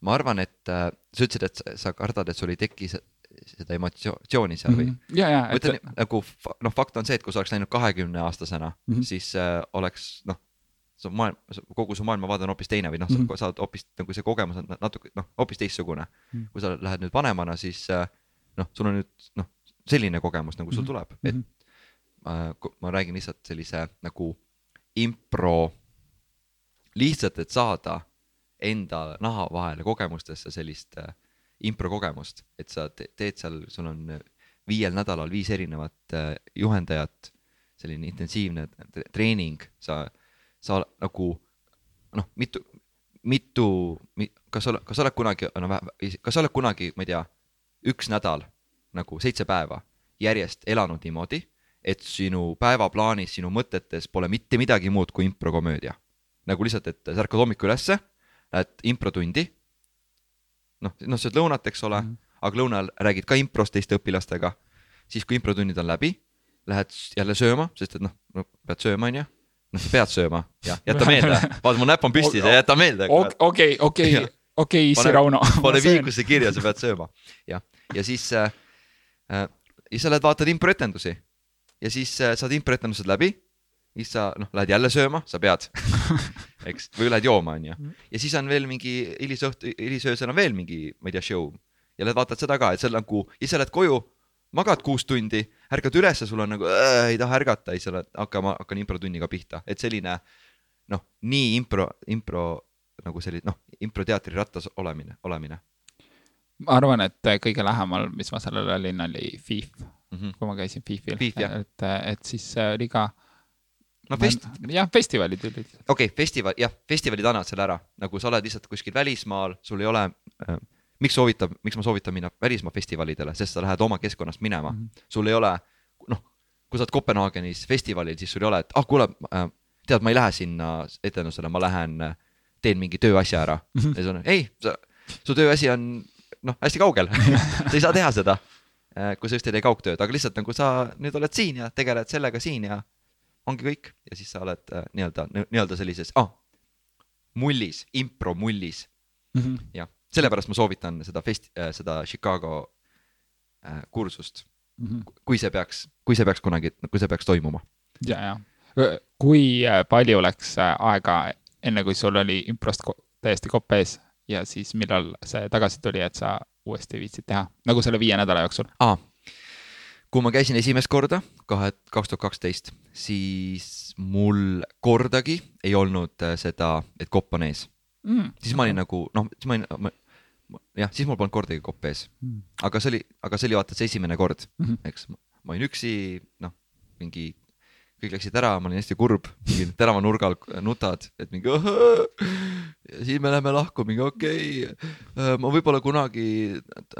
ma arvan, et äh, sa ütlesid, et sa kardad, et sul ei teki seda emotsiooni seal või? Mhm. ja, ja. ma ütlen et... nagu noh, fakt on see, et kui sa oleks läinud kahekümne aastasena mm, -hmm. siis äh, oleks noh, su maailm, kogu su maailmavaade on hoopis teine või noh mm -hmm., sa saad hoopis nagu see kogemus on natuke noh, hoopis teistsugune mm. -hmm. kui sa lähed nüüd vanemana, siis äh, noh, sul on nüüd noh, selline kogemus nagu sul tuleb mm, -hmm. et äh, ma räägin lihtsalt sellise nagu impro, lihtsalt, et saada enda naha vahele kogemustesse sellist äh, improkogemust, et sa te teed seal, sul on viiel nädalal viis erinevat äh, juhendajat, selline intensiivne treening, sa, sa nagu noh, mitu, mitu mi,, kas sa kas sa oled kunagi, no kas sa oled kunagi, ma ei tea, üks nädal nagu seitse päeva järjest elanud niimoodi, et sinu päevaplaanis, sinu mõtetes pole mitte midagi muud kui improkomöödia. nagu lihtsalt, et sa ärkad hommikul ülesse lähed improtundi. noh, noh, sööd lõunat, eks ole mm, -hmm. aga lõunal räägid ka improst teiste õpilastega. siis, kui improtunnid on läbi, lähed jälle sööma, sest et noh, no pead sööma, onju noh, sa pead sööma, jah, jäta [laughs] meelde, vaata mu näpp on püsti, jäta meelde. okei, okei, okei, issi Rauno. [laughs] pane viikusse kirja, sa pead sööma, jah, ja siis äh,, äh, ja sa lähed vaatad improetendusi ja siis äh, saad improetendused läbi siis sa noh, lähed jälle sööma, sa pead [laughs] eks, või lähed jooma, onju. Mm. ja siis on veel mingi hilisõhtu, hilisöösel on veel mingi, ma ei tea, show. ja lähed vaatad seda ka, et on nagu, ja siis sa lähed koju, magad kuus tundi, ärkad ülesse, sul on nagu äh, ei taha ärgata, siis sa lähed hakkama, hakkan improtunniga pihta, et selline noh, nii impro, impro nagu selline noh, improteatri rattas olemine, olemine. ma arvan, et kõige lähemal, mis ma sellele olin, oli FIF mm, -hmm. kui ma käisin FIFil, et, et siis oli ka äh, no fest-. jah, festivalid üldiselt. okei okay,, festival, jah, festivalid annavad selle ära, nagu sa oled lihtsalt kuskil välismaal, sul ei ole äh,, miks soovitab, miks ma soovitan minna välismaa festivalidele, sest sa lähed oma keskkonnast minema mm, -hmm. sul ei ole, noh, kui sa oled Kopenhaagenis festivalil, siis sul ei ole, et ah kuule äh,, tead, ma ei lähe sinna etendusele, ma lähen äh, teen mingi tööasja ära mm. -hmm. ja siis on, ei, sa, su tööasi on noh, hästi kaugel [laughs] sa ei saa teha seda äh, kui sa just ei tee kaugtööd, aga lihtsalt nagu sa nüüd oled siin ja tegeled sellega siin ja ongi kõik. Ja siis sa oled äh, nii-öelda, nii-öelda sellises ah, mullis, impromullis Mhm. jah, sellepärast ma soovitan seda fest-, seda Chicago äh, kursust, Mhm. kui see peaks, kui see peaks kunagi, kui see peaks toimuma. ja, ja. Kui äh, palju läks äh, aega, enne kui sul oli improst täiesti kopp ees? Ja siis millal see tagasi tuli, et sa uuesti viitsid teha, nagu selle viie nädala jooksul. Aa, kui ma käisin esimest korda, kahe, kaks tuhat kaksteist, siis mul kordagi ei olnud äh, seda, et kopp on ees. mm.? siis ma olin nagu noh, siis ma olin, jah, siis mul polnud kordagi kopp ees, Mm. aga see oli, aga see oli vaata see esimene kord, Mhm. eks ma olin üksi, noh, mingi kõik läksid ära, ma olin hästi kurb, mingi teravanurgal nutad, et mingi õhõ, ja siis me läheme lahku, mingi okei okay,, ma võib-olla kunagi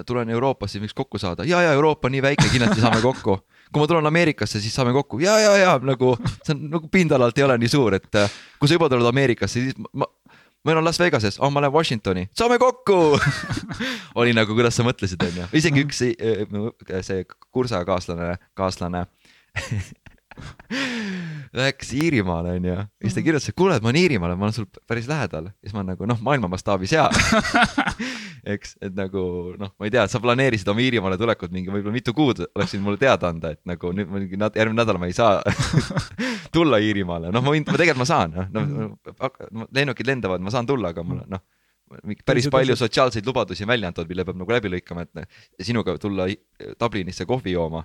tulen Euroopasse, võiks kokku saada, ja, ja Euroopa on nii väike, kindlasti saame kokku. kui ma tulen Ameerikasse, siis saame kokku. Ja, ja, ja nagu see on nagu pindalalt ei ole nii suur, et äh, kui sa juba tuled Ameerikasse, siis ma, ma elan Las Vegases oh,, ma lähen Washingtoni, saame kokku! [laughs] Oli nagu, kuidas sa mõtlesid, onju, isegi üks see- see kursakaaslane, kaaslane [laughs] läks Iirimaale, onju, ja siis ta kirjutas, et kuule, et ma olen Iirimaal, ma olen sul päris lähedal. Ja siis ma nagu noh, maailma mastaabis hea. [laughs] eks, et nagu noh, ma ei tea, sa planeerisid oma Iirimaale tulekut mingi võib-olla mitu kuud, oleks võinud mulle teada anda, et nagu nüüd mingi järgmine nädal ma ei saa [laughs] tulla Iirimaale, noh, ma võin, ma tegelikult ma saan, noh no,, lennukid lendavad, ma saan tulla, aga mul on noh, päris palju sotsiaalseid lubadusi on välja antud, mille peab nagu läbi lõikama, et noh, sinuga tulla Dublinisse kohvi jooma.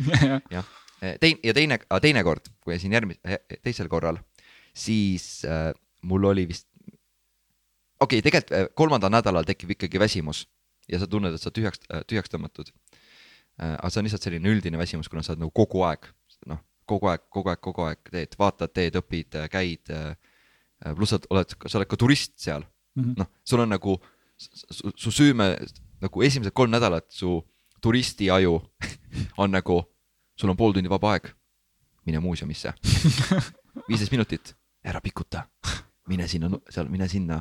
[laughs] Jah, teine ja teine, teine kord, kui käisin järgmise, teisel korral, siis äh, mul oli vist, okei okay,, tegelikult kolmandal nädalal tekib ikkagi väsimus ja sa tunned, et sa tühjaks, tühjaks tõmmatud äh,. aga see on lihtsalt selline üldine väsimus, kuna sa oled nagu kogu aeg, noh, kogu aeg, kogu aeg, kogu aeg teed, vaatad, teed, õpid, käid äh,. pluss sa oled, sa oled ka turist seal, noh, sul on nagu, su, su süüme nagu esimesed kolm nädalat su turistiaju [laughs] on nagu, sul on pool tundi vaba aeg, mine muuseumisse, [laughs] viisteist minutit, ära pikuta, mine sinna, seal, mine sinna,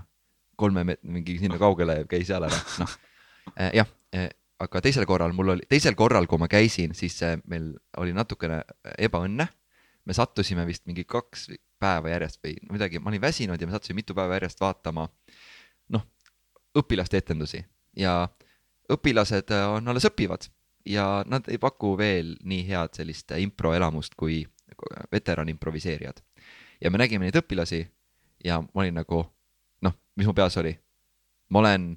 kolme met-, mingi sinna kaugele, käi seal ära, noh. jah, aga teisel korral mul oli, teisel korral, kui ma käisin, siis meil oli natukene ebaõnne. me sattusime vist mingi kaks päeva järjest või midagi, ma olin väsinud ja me sattusime mitu päeva järjest vaatama noh, õpilaste etendusi. Ja õpilased on alles õpivad ja nad ei paku veel nii head sellist improelamust kui veteran improviseerijad. ja me nägime neid õpilasi ja ma olin nagu noh, mis mu peas oli, ma olen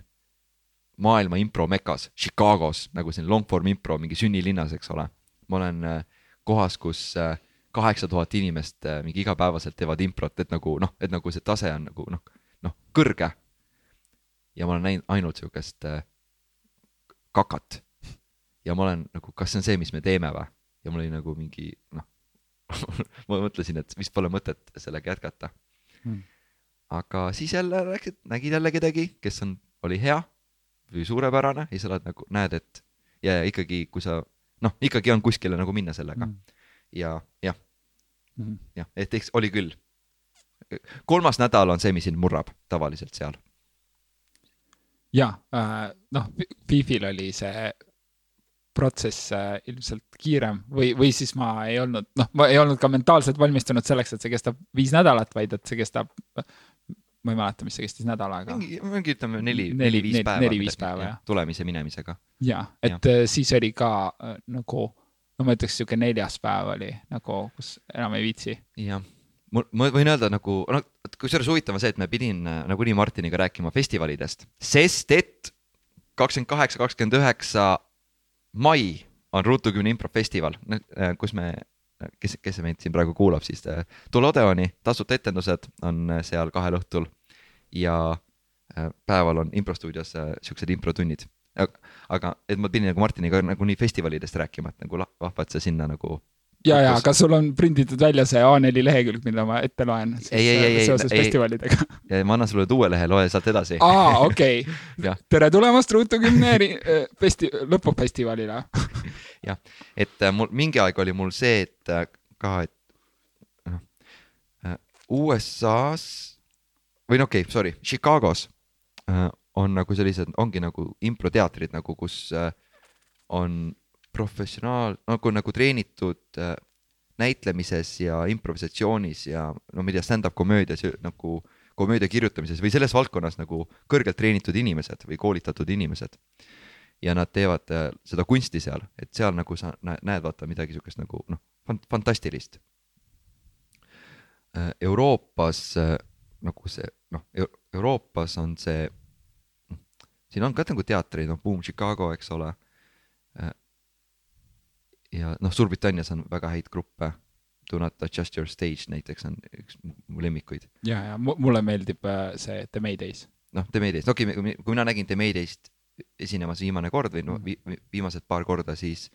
maailma impro mekas Chicagos nagu siin long form impro mingi sünnilinnas, eks ole. ma olen äh, kohas, kus äh, kaheksa tuhat inimest äh, mingi igapäevaselt teevad improt, et nagu noh, et nagu see tase on nagu noh, noh kõrge. ja ma olen näinud ainult siukest äh, kakat. Ja ma olen nagu, kas see on see, mis me teeme või? ja mul oli nagu mingi noh, [laughs] ma mõtlesin, et vist pole mõtet sellega jätkata Hmm. aga siis jälle läksid, nägid jälle kedagi, kes on, oli hea või suurepärane ja sa oled nagu, näed, et ja ja ikkagi, kui sa noh, ikkagi on kuskile nagu minna sellega Mm. ja jah, Mhm. jah, et eks oli küll. kolmas nädal on see, mis sind murrab tavaliselt seal. ja äh, noh, Fifil oli see protsess äh, ilmselt kiirem või, või siis ma ei olnud, noh, ma ei olnud ka mentaalselt valmistunud selleks, et see kestab viis nädalat, vaid et see kestab, ma ei mäleta, mis see kestis nädal aega. mingi, mingi ütleme neli, Neli- neli-viis neli- päeva. neli-viis päeva, jah. tulemise minemisega. ja, et ja. siis oli ka äh, nagu, no ma ütleks, sihuke neljas päev oli nagu, kus enam ei viitsi. jah, mul, ma võin öelda nagu, no kusjuures huvitav on see, et ma pidin äh, nagunii Martiniga rääkima festivalidest, sest et kakskümmend kaheksa, kakskümmend üheksa mai on Ruutu kümne improfestival, kus me, kes, kes meid siin praegu kuulab, siis äh, tule Odeoni, tasuta etendused on äh, seal kahel õhtul ja äh, päeval on improstuudios äh, siuksed improtunnid. aga et ma pidin nagu Martiniga nagunii festivalidest rääkima, et nagu vahva, et sa sinna nagu ja, ja, aga sul on prinditud välja see A4 lehekülg, mida ma ette loen Ei, ei, ei, ei, ei. festivalidega. ja ma annan sulle uue lehe, loe sealt edasi. aa, okei [laughs] Jah.. tere tulemast Ruutu kümne eri- äh, festi-, lõpufestivalile. [laughs] et äh, mul mingi aeg oli mul see, et äh, ka, et noh USA-s või no okei okay,, sorry, Chicagos on nagu sellised, ongi nagu improteatrid nagu, kus on professionaal, nagu, nagu treenitud äh, näitlemises ja improvisatsioonis ja no ma ei tea, stand-up komöödias nagu komöödia kirjutamises või selles valdkonnas nagu kõrgelt treenitud inimesed või koolitatud inimesed. ja nad teevad äh, seda kunsti seal, et seal nagu sa näed vaata midagi siukest nagu noh, fantastilist. Äh, Euroopas äh, nagu see noh, Euroopas on see, noh, siin on ka nagu teatreid, noh, Boom Chicago, eks ole ja noh, Suurbritannias on väga häid gruppe. Do not adjust your stage näiteks on üks mu lemmikuid. ja, ja mulle meeldib äh, see The Maydays. noh, The Maydays, okei okay,, kui mina nägin The Maydayst esinemas viimane kord või no mm. vi, viimased paar korda, siis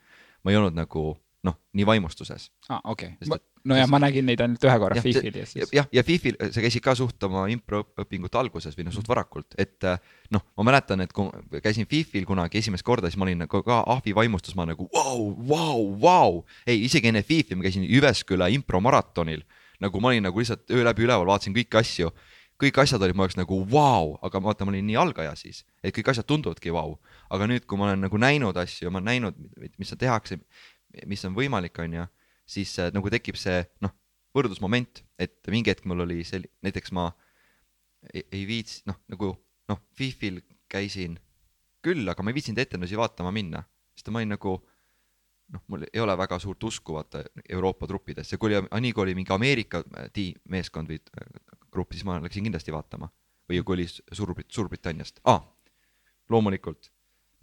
ma ei olnud nagu noh, nii vaimustuses. aa ah,, okei okay., nojah, ma nägin neid ainult ühe korra Fifil ja siis. jah, ja Fifil sa käisid ka suht oma improõpingute alguses või noh, suht varakult, et noh, ma mäletan, et kui käisin Fifil kunagi esimest korda, siis ma olin nagu ka ahvi vaimustus, ma nagu vau, vau, vau. ei, isegi enne Fifi ma käisin Jyvesküla impromaratonil, nagu ma olin nagu lihtsalt öö läbi üleval, vaatasin kõiki asju kõik asjad olid mu jaoks nagu vau, aga vaata, ma olin nii algaja siis, et kõik asjad tunduvadki vau. aga nüüd, kui ma olen nagu näinud asju, ma olen näinud, mis seal tehakse, mis on võimalik, on ju siis äh, nagu tekib see noh, võrdlusmoment, et mingi hetk mul oli sel-, näiteks ma ei, ei viits-, noh, nagu noh, Fifil käisin küll, aga ma ei viitsinud etendusi vaatama minna, sest ma olin nagu noh, mul ei ole väga suurt usku vaata Euroopa truppidesse, kui oli, nii kui oli mingi Ameerika äh, tiim, meeskond või äh, grupp, siis ma läksin kindlasti vaatama. või kui oli Suurbrit-, Suurbritanniast ah,, loomulikult,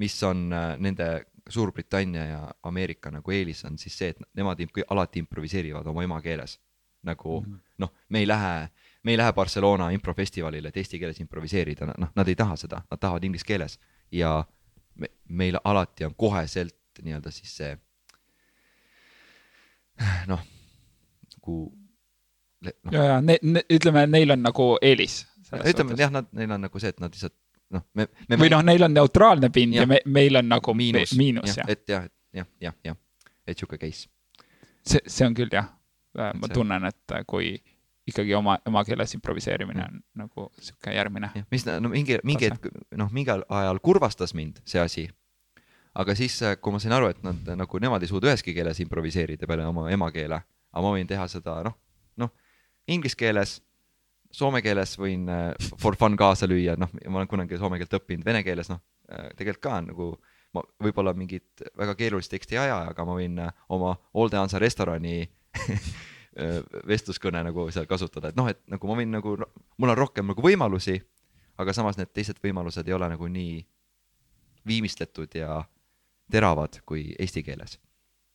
mis on nende Suurbritannia ja Ameerika nagu eelis on siis see, et nemad alati improviseerivad oma emakeeles. nagu mm -hmm. noh, me ei lähe, me ei lähe Barcelona improfestivalile, et eesti keeles improviseerida, noh, nad ei taha seda, nad tahavad inglise keeles ja me, meil alati on koheselt nii-öelda siis see noh, nagu no.. ja, ja ne, ne, ütleme, neil on nagu eelis. ütleme jah, nad, neil on nagu see, et nad lihtsalt noh, me, me. või noh, neil on neutraalne pind ja, ja me, meil on nagu miinus, miinus jah. et jah, jah, jah, jah, et sihuke case. see, see on küll jah, äh, ma see... tunnen, et äh, kui ikkagi oma, emakeeles improviseerimine on mm. nagu sihuke järgmine. mis no mingi, mingi hetk, noh, mingil ajal kurvastas mind see asi. aga siis, äh, kui ma sain aru, et nad nagu nemad ei suuda üheski keeles improviseerida peale oma emakeele, aga ma võin teha seda noh, noh, inglise keeles soome keeles võin äh, for fun kaasa lüüa, noh, ma olen kunagi soome keelt õppinud, vene keeles noh, äh, tegelikult ka nagu ma võib-olla mingit väga keerulist teksti ei aja, aga ma võin äh, oma Olde Hansa restorani [laughs] vestluskõne nagu seal kasutada, et noh, et nagu ma võin nagu, mul on rohkem nagu võimalusi, aga samas need teised võimalused ei ole nagu nii viimistletud ja teravad kui eesti keeles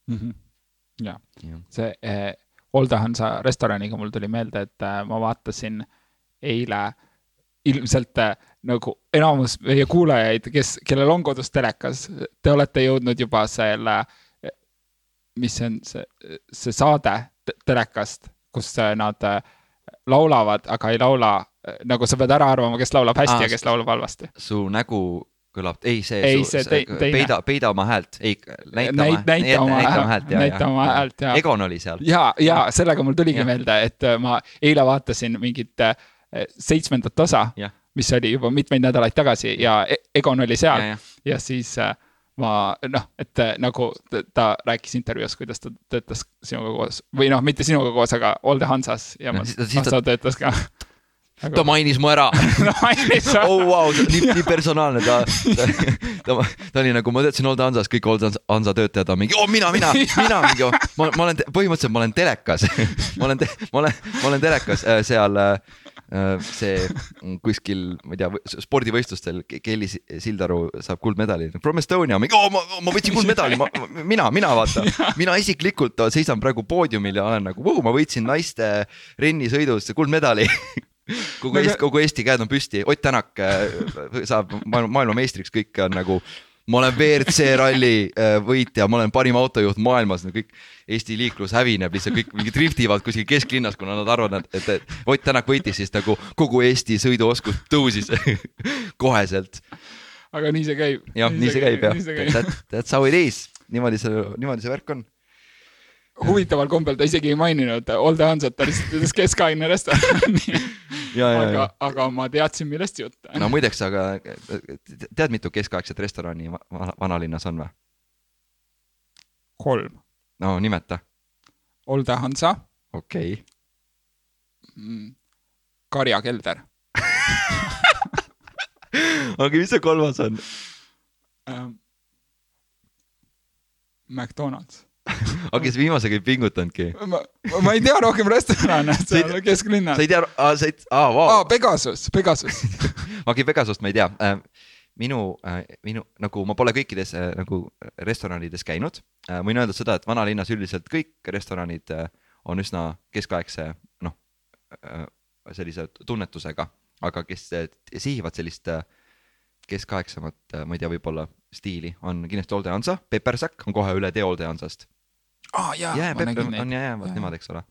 mm. -hmm. ja, ja., see eh Oldehansa restoraniga mul tuli meelde, et äh, ma vaatasin eile ilmselt äh, nagu enamus meie kuulajaid, kes, kellel on kodus telekas, te olete jõudnud juba selle, mis see on, see, see saade telekast, kus äh, nad laulavad, aga ei laula, nagu sa pead ära arvama, kes laulab hästi ah, ja kes laulab halvasti. su nägu kõlab, ei see, ei, see te, peida, peida oma häält, ei näita Näit, oma, näita oma häält, näita oma häält ja. Egon oli seal. ja, ja sellega mul tuligi ja. meelde, et äh, ma eile vaatasin mingit äh, seitsmendat osa, mis oli juba mitmeid nädalaid tagasi ja e-, Egon oli seal ja, ja. ja siis äh, ma noh, et nagu ta rääkis intervjuus, kuidas ta töötas sinuga koos või noh, mitte sinuga koos, aga Olde Hansas ja ma, noh, ta töötas ka [laughs] Aga... ta mainis mu ära. [laughs] Oh wow, nii, nii personaalne. Ta, ta, ta, ta oli nagu, ma töötasin Old Hansas, kõik Old Hansa töötajad on mingi, oh mina, mina, mina mingi oh,, ma, ma olen, põhimõtteliselt ma olen telekas. [laughs] Ma olen, ma olen, ma olen telekas äh, seal äh, see kuskil, ma ei tea, spordivõistlustel Kelly Sildaru saab kuldmedali. From Estonia, mingi oh, ma, ma võitsin kuldmedali, ma, mina, mina vaata, mina isiklikult seisan praegu poodiumil ja olen nagu, ma võitsin naiste rennisõidus kuldmedali [laughs] kogu Eesti, kogu Eesti käed on püsti, Ott Tänak äh, saab maailmameistriks, kõik on nagu ma olen WRC ralli äh, võitja, ma olen parim autojuht maailmas, no kõik Eesti liiklus hävineb lihtsalt kõik mingi driftivad kuskil kesklinnas, kuna nad arvavad, et, et Ott Tänak võitis, siis nagu kogu Eesti sõiduoskus tõusis [laughs] koheselt. aga nii see käib. jah, nii see käib jah, that, that's how it is, niimoodi see, niimoodi see värk on. Huvitaval kombel ta isegi ei maininud Olde Hansat, ta lihtsalt ütles keskaegne restorani [laughs] aga, aga ma teadsin, millest jutt on. no muideks, aga tead, mitu keskaegset restorani vanalinnas on või? kolm. no nimeta, Olde Hansa, okei okay.. Karja Kelder [laughs] aga mis see kolmas on? ähm,, McDonalds. [laughs] aga kes viimasega ei pingutanudki? ma, ma ei tea rohkem restorane seal kesklinnas sa ei. tea, sa ei, aa, vau aa, Pegasus, Pegasus. [laughs] okei, Pegasust ma ei tea. minu, minu nagu ma pole kõikides äh, nagu restoranides käinud. võin öelda seda, et vanalinnas üldiselt kõik restoranid äh, on üsna keskaegse noh, sellise tunnetusega, aga kes äh, sihivad sellist äh, keskaegsemat, ma ei tea, võib-olla stiili, on kindlasti Olde Hansa, Peppersack on kohe üle tee Olde Hansast. Aa jaa, jaa, Pepper nägin on jaa, jaa, vot Jaa. nemad, eks ole.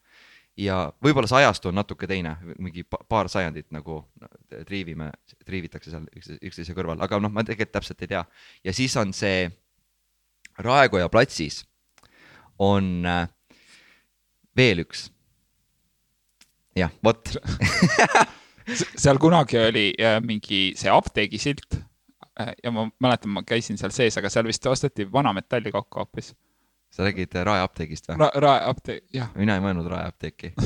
ja võib-olla see ajastu on natuke teine, mingi pa- paar sajandit nagu triivime, triivitakse seal üksteise, kõrval, aga noh, ma tegelikult täpselt ei tea. ja siis on see Raekoja platsis on äh, veel üks. jah, vot, [laughs] seal kunagi oli äh, mingi see apteegisilt äh, ja ma mäletan, ma käisin seal sees, aga seal vist osteti vanametalli kokku hoopis. Sa räägid äh, Rae apteegist või? Ra-, Rae apteek, jah. mina ei mõelnud Rae apteeki. [laughs]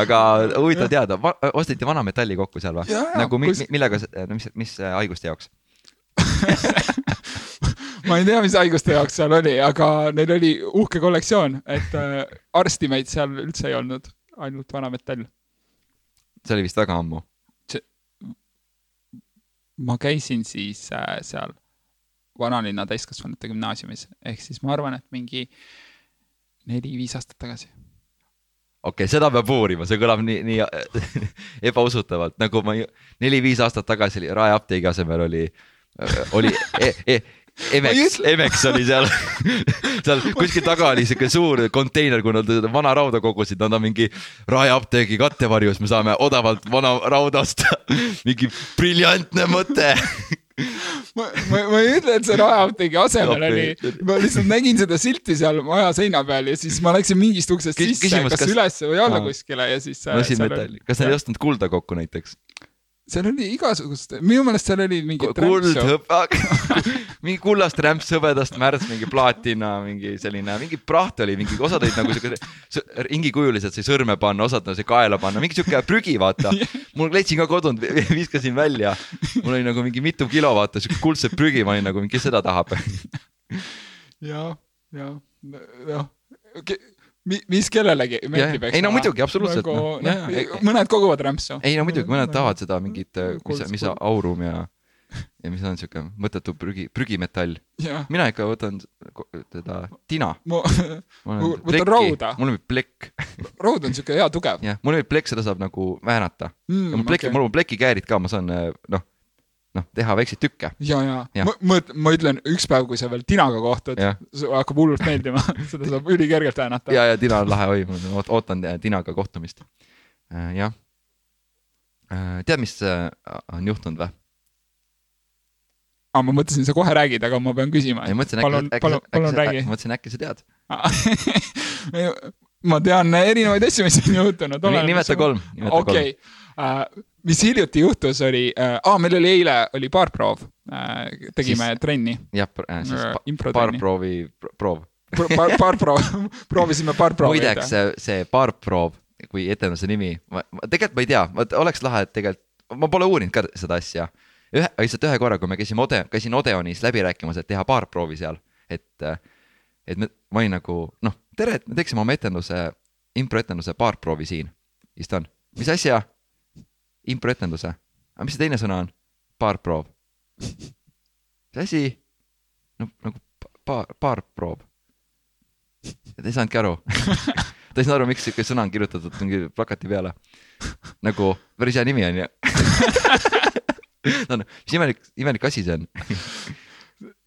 aga huvitav teada, osteti vanametalli kokku seal või? Nagu mi- kus- mi- millega, no mis, mis äh, haiguste jaoks? [laughs] ma ei tea, mis haiguste jaoks seal oli, aga neil oli uhke kollektsioon, et äh, arstimeid seal üldse ei olnud, ainult vanametall. see oli vist väga ammu. ma käisin siis äh, seal vanalinna täiskasvanute gümnaasiumis, ehk siis ma arvan, et mingi neli-viis aastat tagasi. okei okay,, seda peab uurima, see kõlab nii, nii äh, [laughs] ebausutavalt, nagu ma neli-viis aastat tagasi oli Rae apteegi asemel oli, oli e, e, Emex. Emex oli seal, [laughs] seal kuskil taga oli siuke suur konteiner, kui nad vana rauda kogusid, nad on mingi Rae apteegi kattevarjus, me saame odavalt vana rauda osta. [laughs] mingi briljantne mõte. ma, ma, ma ei ütle, et see Rae apteegi asemel oli, ma lihtsalt nägin seda silti seal maja seina peal ja siis ma läksin mingist uksest Kü- sisse, kas, kas- kas üles või alla kuskile ja siis äh, lasin seal metalli oli-, kas nad ei ostnud kulda kokku näiteks? Seal oli igasugust, minu meelest seal oli mingi kuld, hõbe, mingi kullast rämps, hõbedast märts, mingi plaatina, mingi selline, mingi praht oli, mingi osad olid nagu siuke ringikujulised, sai sõrme panna, osad sai kaela panna, mingi siuke prügi, vaata. [laughs] mul leidsin ka kodunt, viskasin välja. mul oli nagu mingi mitu kilo, vaata, siuke kuldset prügi, ma olin nagu, kes seda tahab. ja, ja noh, mis kellelegi meeldib, eks ei no muidugi, absoluutselt, nagu, noh, jaa, jaa. mõned koguvad rämpsu. ei no muidugi, mõned tahavad seda mingit, mis, Kuldset mis kulda. aurum ja, ja mis on siuke mõttetu prügi, prügimetall. mina ikka võtan teda tina. ma, [laughs] Võtad rauda? mul on plekk, [laughs] raud on siuke hea tugev jah, mul on plekk, seda saab nagu väänata mm, ja mul pleki okay., mul on plekikäärid ka, ma saan äh, noh, noh teha väikseid tükke. ja, ja, ja., ma, ma, ma ütlen, üks päev, kui sa veel tinaga kohtud hakkab hullult meeldima, [laughs] seda saab ülikergelt väänata. ja, ja tina on lahe oi, ma oot- ootan äh, tinaga kohtumist. jah. tead, mis äh, on juhtunud või? aga ma mõtlesin, sa kohe räägid, aga ma pean küsima. ei, mõtlesin palun, äkki, äkki, palun äkki, räägi. mõtlesin äkki sa tead. [laughs] ma tean erinevaid asju, mis on juhtunud. nimeta kolm, nimeta kolm. okei, mis hiljuti juhtus, oli äh,, aa, meil oli eile, oli baarproov äh,, tegime Siis- trenni, jah, siis Äh, baarproovi, proov. baar, [laughs] baarproov, proovisime baarproovi. muideks see, see baarproov, kui etenduse nimi, ma, ma tegelikult ma ei tea, vot oleks lahe, et tegelikult, ma pole uurinud ka seda asja. ühe, lihtsalt ühe korra, kui me käisime Ode, käisin Odeonis läbi rääkimas, et teha baarproovi seal, et, et me, ma olin nagu noh, tere, et me teeksime oma etenduse, improetenduse baarproovi siin. siis ta on, mis asja? improetenduse. aga mis see teine sõna on? baarproov. mis asi? no nagu paar, baarproov. ta ei saanudki aru [laughs] ta ei saanud aru, miks siuke sõna on kirjutatud mingi plakati peale. nagu päris hea nimi on ju. [laughs] no mis imelik, imelik asi see on.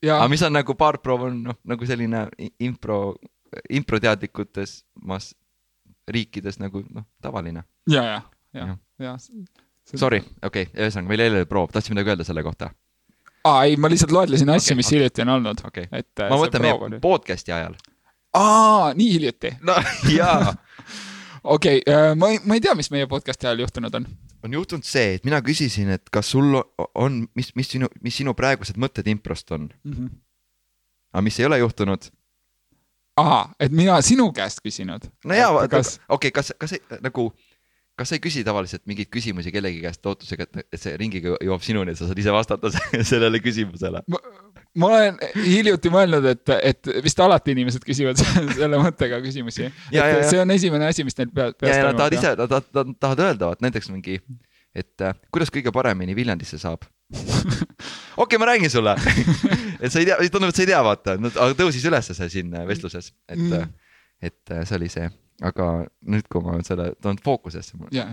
ja aga mis on nagu baarproov on noh, nagu selline impro, improteadlikutes maas riikides nagu noh, tavaline. ja, ja, ja Jah., ja. Sorry, okei okay,, ühesõnaga meil eile oli proov, tahtsid midagi öelda selle kohta? aa, ei, ma lihtsalt loetlesin asju okay,, mis okei. hiljuti on olnud, okay., et äh, ma see mõtlen meie oli. podcast'i ajal. aa, nii hiljuti, no jaa. okei okay,, ma ei, ma ei tea, mis meie podcast'i ajal juhtunud on. on juhtunud see, et mina küsisin, et kas sul on, mis, mis sinu, mis sinu praegused mõtted improst on? Mhm. aga mis ei ole juhtunud ahah, et mina sinu käest küsinud. no jaa, okei kas... okay,, kas, kas nagu, kas sa ei küsi tavaliselt mingeid küsimusi kellegi käest ootusega, et see ringiga jõuab sinuni, et sa saad ise vastata [laughs] sellele küsimusele? ma olen hiljuti mõelnud, et, et vist alati inimesed küsivad [laughs] selle mõttega küsimusi. see on esimene asi, mis neil peas toimub. ja, ja nad tahavad ise, nad tahavad öelda, et näiteks mingi, et äh, kuidas kõige paremini Viljandisse saab [laughs] okei ma räägin sulle et sa ei tea, tundub, et sa ei tea, vaata, aga tõusis ülesse see siin äh, vestluses, et mm., et äh, see oli see, aga nüüd, kui ma olen selle toonud fookusesse. ja,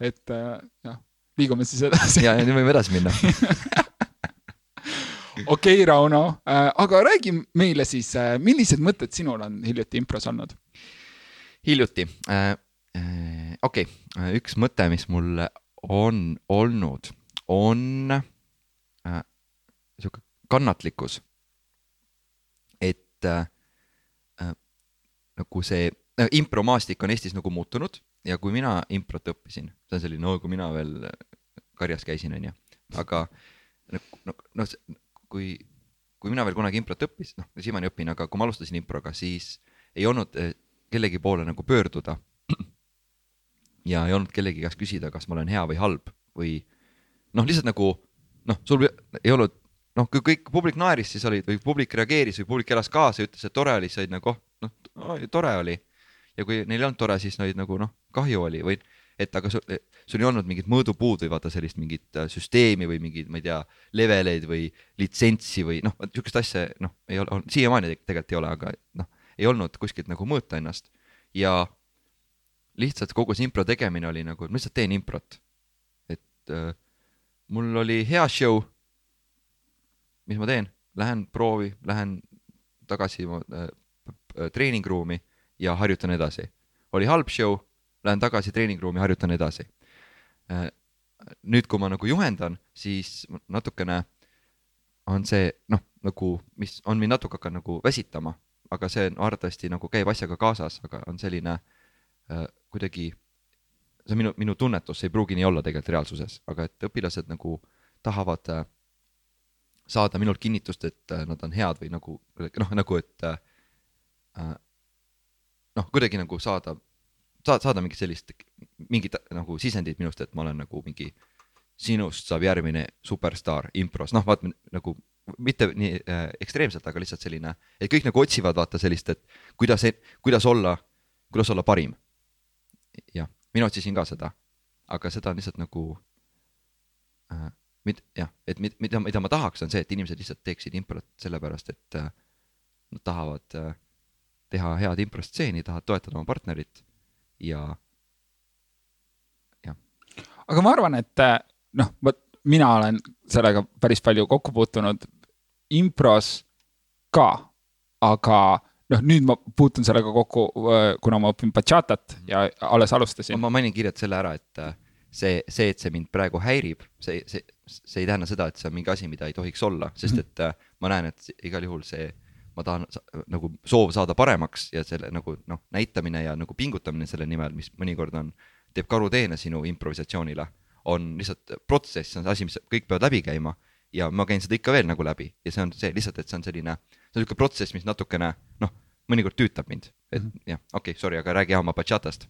et jah, liigume siis edasi. ja, ja nüüd võime edasi minna [laughs] okei okay,, Rauno äh,, aga räägi meile siis äh,, millised mõtted sinul on hiljuti impros olnud? hiljuti äh,, äh, okei okay., üks mõte, mis mul on olnud, on äh, sihuke kannatlikkus. et äh, äh, nagu see äh, impromaastik on Eestis nagu muutunud ja kui mina improt õppisin, see on selline, no kui mina veel karjas käisin, onju, aga nagu, no, noh, kui, kui mina veel kunagi improt õppis, noh, siiamaani õpin, aga kui ma alustasin improga, siis ei olnud äh, kellegi poole nagu pöörduda. [clears throat] ja ei olnud kellegi käest küsida, kas ma olen hea või halb või noh, lihtsalt nagu noh, sul ei olnud noh, kui kõik publik naeris, siis olid või publik reageeris või publik elas kaasa ja ütles, et tore oli, siis olid nagu oh, noh, tore oli. Ja kui neil ei olnud tore, siis olid nagu noh, kahju oli või et aga sul, sul ei olnud mingit mõõdupuud või vaata sellist mingit äh, süsteemi või mingeid, ma ei tea, leveleid või litsentsi või noh, sihukest asja noh, ei ole, siiamaani tegelikult ei ole, aga noh, ei olnud kuskilt nagu mõõta ennast ja lihtsalt kogu see impro tegemine oli nagu, ma lihtsalt teen improt. et äh, mul oli hea show. mis ma teen, lähen proovi, lähen tagasi äh, treeningruumi ja harjutan edasi. oli halb show lähen tagasi treeningruumi, harjutan edasi. Äh, nüüd, kui ma nagu juhendan, siis natukene on see noh, nagu, mis on mind natuke hakanud nagu väsitama, aga see on arvatavasti nagu käib asjaga kaasas, aga on selline äh, kuidagi, see on minu, minu tunnetus, see ei pruugi nii olla tegelikult reaalsuses, aga et õpilased nagu tahavad äh, saada minult kinnitust, et nad on head või nagu noh, nagu et äh noh, kuidagi nagu saada saad, saada mingit sellist, mingit nagu sisendit minust, et ma olen nagu mingi, sinust saab järgmine superstaar impros, noh, vaat nagu mitte nii äh, ekstreemselt, aga lihtsalt selline, et kõik nagu otsivad vaata sellist, et kuidas, kuidas olla, kuidas olla parim. jah, mina otsisin ka seda, aga seda on lihtsalt nagu äh,, mid-, jah, et mid, mida, mida ma tahaks, on see, et inimesed lihtsalt teeksid improt sellepärast, et äh, nad tahavad äh, teha head improstseeni, tahavad toetada oma partnerit ja, jah. aga ma arvan, et äh, noh, vot mina olen sellega päris palju kokku puutunud impros ka, aga noh, nüüd ma puutun sellega kokku, äh, kuna ma õpin bachatat ja alles alustasin. ma mainin kiirelt selle ära, et äh, see, see, et see mind praegu häirib, see, see, see ei tähenda seda, et see on mingi asi, mida ei tohiks olla, sest mhm. et ma näen, et igal juhul see ma tahan nagu soov saada paremaks ja selle nagu noh, näitamine ja nagu pingutamine selle nimel, mis mõnikord on, teeb karuteene sinu improvisatsioonile, on lihtsalt protsess, see on asi, mis kõik peavad läbi käima ja ma käin seda ikka veel nagu läbi ja see on see lihtsalt, et see on selline, see on niisugune protsess, mis natukene noh, mõnikord tüütab mind, et mm -hmm. jah, okei okay,, sorry, aga räägi oma bachatast.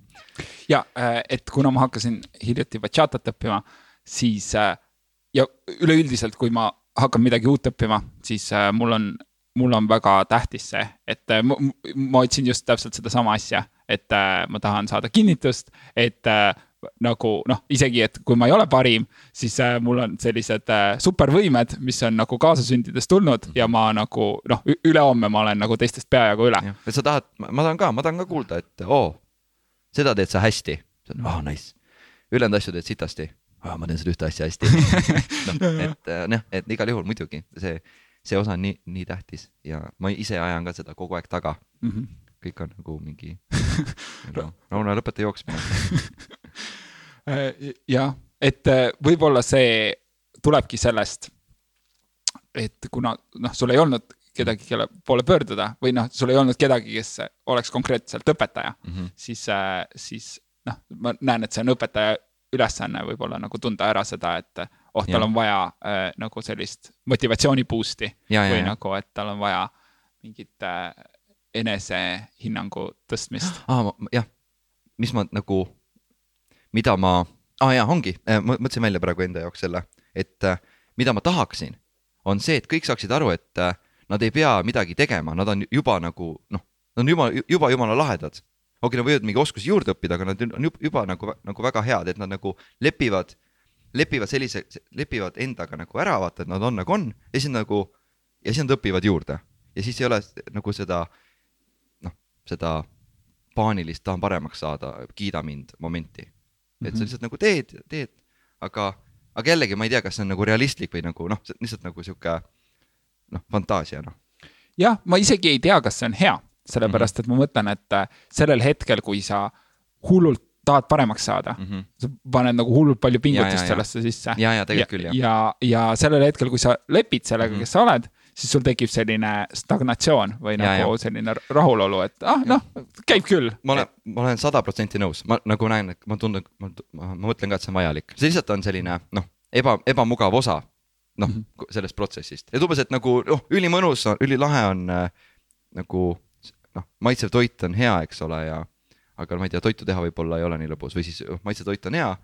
ja äh, et kuna ma hakkasin hiljuti bachatat õppima, siis äh, ja üleüldiselt, kui ma hakkan midagi uut õppima, siis äh, mul on mul on väga tähtis see, et äh, ma, ma otsin just täpselt sedasama asja, et äh, ma tahan saada kinnitust, et äh, nagu noh, isegi, et kui ma ei ole parim, siis mul on sellised supervõimed, mis on nagu kaasasündides tulnud ja ma nagu noh, ülehomme ma olen nagu teistest peajagu üle. et sa tahad, ma tahan ka, ma tahan ka kuulda, et oo oh,, seda teed sa hästi. oh nice. ülejäänud asju teed sitasti oh,. ma teen seda ühte asja hästi [laughs] noh, et noh, et igal juhul muidugi see see osa on nii, nii tähtis ja ma ise ajan ka seda kogu aeg taga mm. -hmm. kõik on nagu mingi [laughs] no, Rauno, lõpeta jooksmine [laughs] äh, jah, et äh, võib-olla see tulebki sellest, et kuna noh, sul ei olnud kedagi, kelle poole pöörduda või noh, sul ei olnud kedagi, kes oleks konkreetselt õpetaja mm, -hmm. siis, äh, siis noh, ma näen, et see on õpetaja ülesanne võib-olla nagu tunda ära seda, et oh, tal ja. on vaja äh, nagu sellist motivatsiooni boost'i või ja, nagu, et tal on vaja mingit äh, enesehinnangu tõstmist ah,. jah, mis ma nagu, mida ma, ah, jaa, ongi, ma mõtlesin välja praegu enda jaoks selle, et äh, mida ma tahaksin, on see, et kõik saaksid aru, et äh, nad ei pea midagi tegema, nad on juba nagu noh, nad on juba, juba jumala lahedad. okei, nad võivad mingi oskusi juurde õppida, aga nad on juba, juba nagu, nagu väga head, et nad nagu lepivad, lepivad sellise, lepivad endaga nagu ära, vaata, et nad on nagu on ja siis nagu ja siis nad õpivad juurde ja siis ei ole nagu seda noh, seda paanilist tahan paremaks saada, kiida mind momenti. et sa Mhm. lihtsalt nagu teed, teed, aga, aga jällegi ma ei tea, kas see on nagu realistlik või nagu noh, lihtsalt nagu sihuke noh, fantaasia noh. jah, ma isegi ei tea, kas see on hea, sellepärast et ma mõtlen, et sellel hetkel, kui sa hullult tahad paremaks saada mm, -hmm. sa paned nagu hullult palju pingutust Ja, ja, ja. sellesse sisse. ja, ja tegelikult küll jah. ja, ja sellel hetkel, kui sa lepid sellega mm. -hmm. kes sa oled, siis sul tekib selline stagnatsioon või Ja, nagu selline rahulolu, et ah noh, käib küll. ma olen, ma olen sada protsenti nõus, ma nagu näen, et ma tunnen, ma, ma, mõtlen ka, et see on vajalik, see lihtsalt on selline noh, eba, ebamugav osa noh mm. -hmm. sellest protsessist, et umbes, et nagu noh, ülimõnus, ülilahe on äh, nagu noh, maitsev toit on hea, eks ole, ja aga ma ei tea, toitu teha võib-olla ei ole nii lõbus või siis oh, maitsev toit on hea,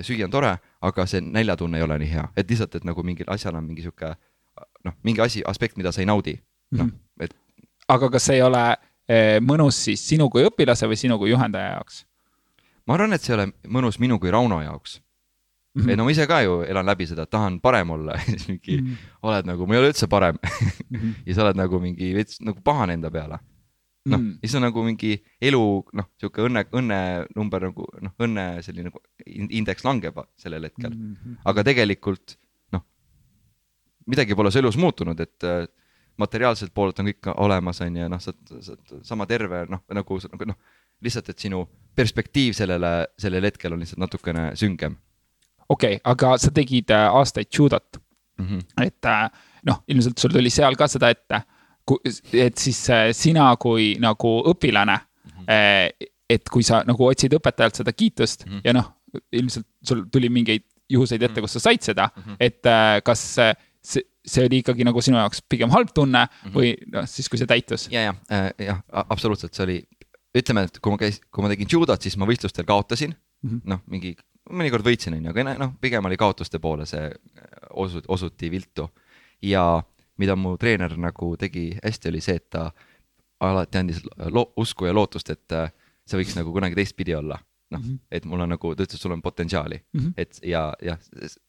süüa on tore, aga see näljatunne ei ole nii hea, et lihtsalt, et nagu mingil asjal on mingi sihuke noh, mingi asi, aspekt, mida sa ei naudi, noh Mhm. et aga kas see ei ole eh, mõnus siis sinu kui õpilase või sinu kui juhendaja jaoks ma arvan, et see ei ole mõnus minu kui Rauno jaoks mm? mm.. ei no ma ise ka ju elan läbi seda, et tahan parem olla [laughs] ja siis mingi mm. -hmm. oled nagu, ma ei ole üldse parem Mm -hmm. [laughs] ja sa oled nagu mingi veits nagu pahane enda peale. Noh Mm. siis on nagu mingi elu noh, sihuke õnne, õnnenumber nagu noh, õnne selline nagu in- indeks langeb sellel hetkel mm., Mhm. aga tegelikult noh, midagi pole su elus muutunud, et äh, materiaalselt poolelt on kõik olemas, on ju, noh, sa oled sa oled sama terve, noh, nagu nagu noh, lihtsalt, et sinu perspektiiv sellele, sellel hetkel on lihtsalt natukene süngem okei okay,, aga sa tegid äh, aastaid judot, mm. -hmm. et äh, noh, ilmselt sul tuli seal ka seda ette, et siis äh, sina kui nagu õpilane mm, Mhm. -hmm. et kui sa nagu otsid õpetajalt seda kiitust mm Mhm. -hmm. ja noh, ilmselt sul tuli mingeid juhuseid ette, kus sa said seda mm, Mhm. -hmm. et äh, kas see, see oli ikkagi nagu sinu jaoks pigem halb tunne mm Mhm. -hmm. või noh, siis kui see täitus? ja, ja äh,, jah, absoluutselt, see oli, ütleme, et kui ma käis, kui ma tegin judot, siis ma võistlustel kaotasin mm Mhm. -hmm., noh, mingi, mõnikord võitsin, onju, aga noh, pigem oli kaotuste poole see osu-, osuti viltu. ja mida mu treener nagu tegi hästi, oli see, et ta alati andis usku ja lootust, et äh, see võiks nagu kunagi teistpidi olla. noh mm. -hmm. et mul on nagu, ta ütles, et sul on potentsiaali mm. -hmm. et ja, jah,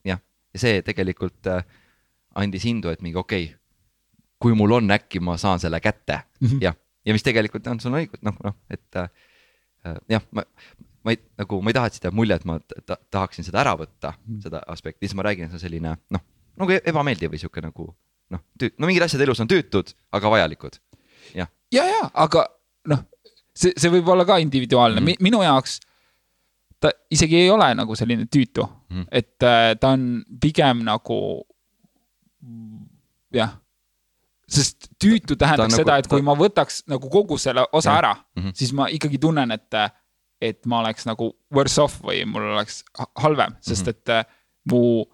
jah, ja see tegelikult äh, andis indu, et mingi okei okay,, kui mul on, äkki ma saan selle kätte mm. -hmm. jah, ja mis tegelikult on, sul on õigus, noh, noh, et äh, jah, ma, ma ei, nagu ma ei taha, et siit jääb mulje, et ma ta, tahaksin seda ära võtta mm, -hmm. seda aspekti, siis ma räägin, et see on selline noh, nagu ebameeldiv või sihuke nagu noh, no mingid asjad elus on tüütud, aga vajalikud, jah. ja, ja, aga noh, see, see võib olla ka individuaalne mm. -hmm. minu jaoks ta isegi ei ole nagu selline tüütu mm. -hmm. et äh, ta on pigem nagu jah, sest tüütu tähendaks nagu- seda, et kui ta- ma võtaks nagu kogu selle osa Jah. ära mm. -hmm. siis ma ikkagi tunnen, et, et ma oleks nagu worse off või mul oleks ha- halvem, sest Mhm. et äh, mu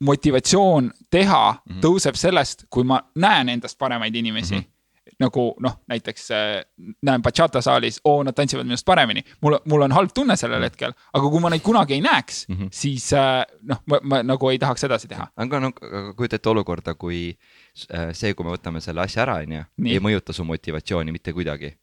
motivatsioon teha mm Mhm. -hmm. tõuseb sellest, kui ma näen endast paremaid inimesi mm. Mhm. -hmm. nagu noh, näiteks äh, näen bachata saalis, oo, nad tantsivad minust paremini. mul, mul on halb tunne sellel hetkel, aga kui ma neid kunagi ei näeks mm, Mhm. -hmm. siis äh, noh, ma, ma nagu ei tahaks edasi teha. aga no kujuta ette olukorda, kui äh, see, kui me võtame selle asja ära, onju, Nii. ei mõjuta su motivatsiooni mitte kuidagi.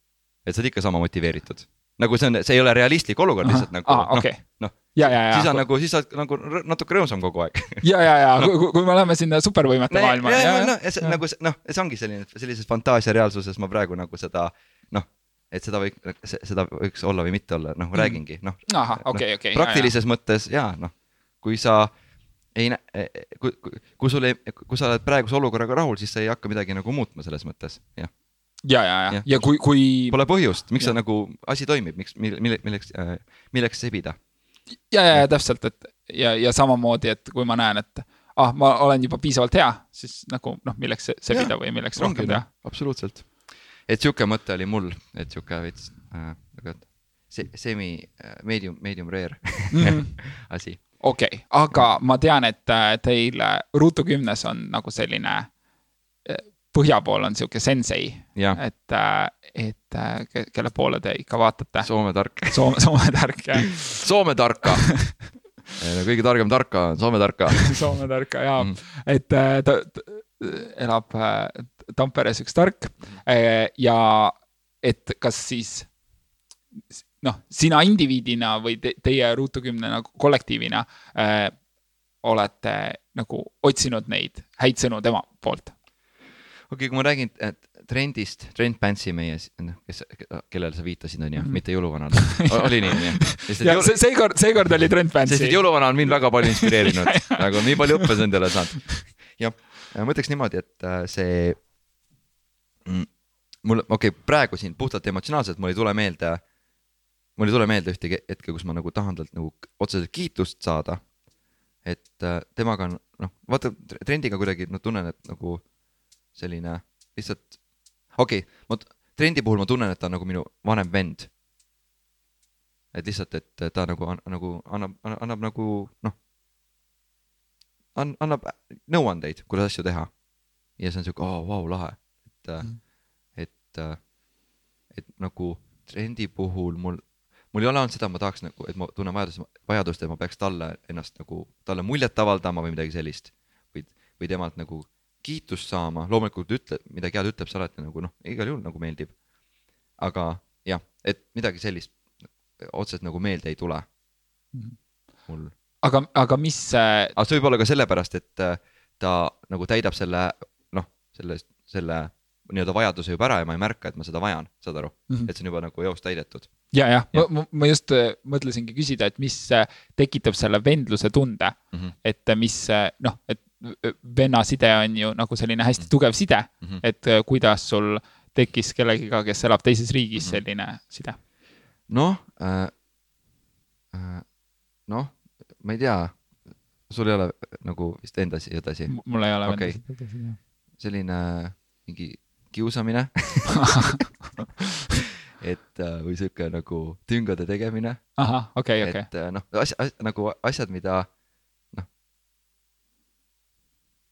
et sa oled ikka sama motiveeritud. nagu see on, see ei ole realistlik olukord lihtsalt nagu aa, okei, noh, ja, ja, siis ja on, nagu, siis sa oled nagu natuke rõõmsam kogu aeg. [laughs] ja, ja, ja kui, kui me läheme sinna supervõimete maailma. ja, ja noh, ja see nagu noh, see ongi selline, sellises fantaasia reaalsuses ma praegu nagu seda noh, et seda võib, seda võiks olla või mitte olla, noh, räägingi, noh. ahah, okei, okei. praktilises mõttes jaa, noh, kui sa ei näe, kui, kui, kui sul ei, kui sa oled praeguse olukorraga rahul, siis sa ei hakka midagi nagu muutma selles mõttes, jah. ja, ja, ja Jah., ja kui, kui Pole põhjust, miks Jah. sa nagu, asi toimib, miks, mille, milleks, milleks sebida. ja, ja, ja täpselt, et ja, ja samamoodi, et kui ma näen, et ah, ma olen juba piisavalt hea, siis nagu noh, milleks se- sebida või milleks rohkem teha. absoluutselt. et sihuke mõte oli mul, et sihuke veits äh, se- semi äh, medium, medium rare Mhm. [laughs] asi. okei, aga ma tean, et äh, teil äh, Ruutu kümnes on nagu selline põhja pool on sihuke sensei, et, et äh, ke- kelle poole te ikka vaatate. Soome tark, Soome, Soome tark jah, [laughs] Soome tarka. [laughs] kõige targem tarka on Soome tarka. [laughs] Soome tark ja Mhm. et äh, ta, ta elab äh, Tamperes üks tark äh, ja et kas siis noh, sina indiviidina või te, teie Ruutu kümne nagu kollektiivina äh, olete nagu otsinud neid häid sõnu tema poolt okei, kui ma räägin trendist, Trend Pantsi meie, noh, kes, kellele sa viitasid, on ju, mitte jõuluvanale. oli nii, on ju? Ja see, seekord, seekord oli Trend sest Fancy et. jõuluvana on mind väga palju inspireerinud, [laughs] nagu nii palju õppetunde endale saanud. jah, ma ütleks niimoodi, et äh, see mm, mul, okei okay,, praegu siin puhtalt emotsionaalselt mul ei tule meelde, mul ei tule meelde ühtegi hetke, kus ma nagu tahan talt nagu otseselt kiitust saada. et äh, temaga on noh, vaata trendiga kuidagi no tunnen, et nagu selline lihtsalt, okei okay,, ma trendi puhul ma tunnen, et ta on nagu minu vanem vend et lihtsalt, et ta nagu, nagu annab, annab nagu noh, an-, annab nõuandeid, kuidas asju teha. ja see on siuke, oo, vau, lahe, et mm., et, et nagu trendi puhul mul, mul ei ole olnud seda, ma tahaks nagu, et ma tunnen vajadust, vajadust, et ma peaks talle ennast nagu, talle muljet avaldama või midagi sellist. või, või temalt nagu kiitust saama, loomulikult ütle, midagi head ütleb see alati nagu noh, igal juhul nagu meeldib. aga jah, et midagi sellist otseselt nagu meelde ei tule Mhm. mul. aga, aga mis äh, aga see võib olla ka sellepärast, et äh, ta nagu täidab selle noh, selle, selle nii-öelda vajaduse juba ära ja ma ei märka, et ma seda vajan, saad aru mm. -hmm. et see on juba nagu eos täidetud. ja, jah ja., ma, ma just äh, mõtlesingi küsida, et mis tekitab selle vendluse tunde mm. -hmm. et mis noh, et venna side on ju nagu selline hästi tugev side mm, Mhm. -hmm. et äh, kuidas sul tekkis kellegiga, kes elab teises riigis Mhm. selline side? noh äh,, äh, noh, ma ei tea, sul ei ole nagu vist endas ja edasi mul ei ole Okei. vendasid. selline mingi kiusamine [laughs] et äh, või sihuke nagu tüngade tegemine ahah, okei, okei. et äh, noh, asja, nagu asjad, mida noh.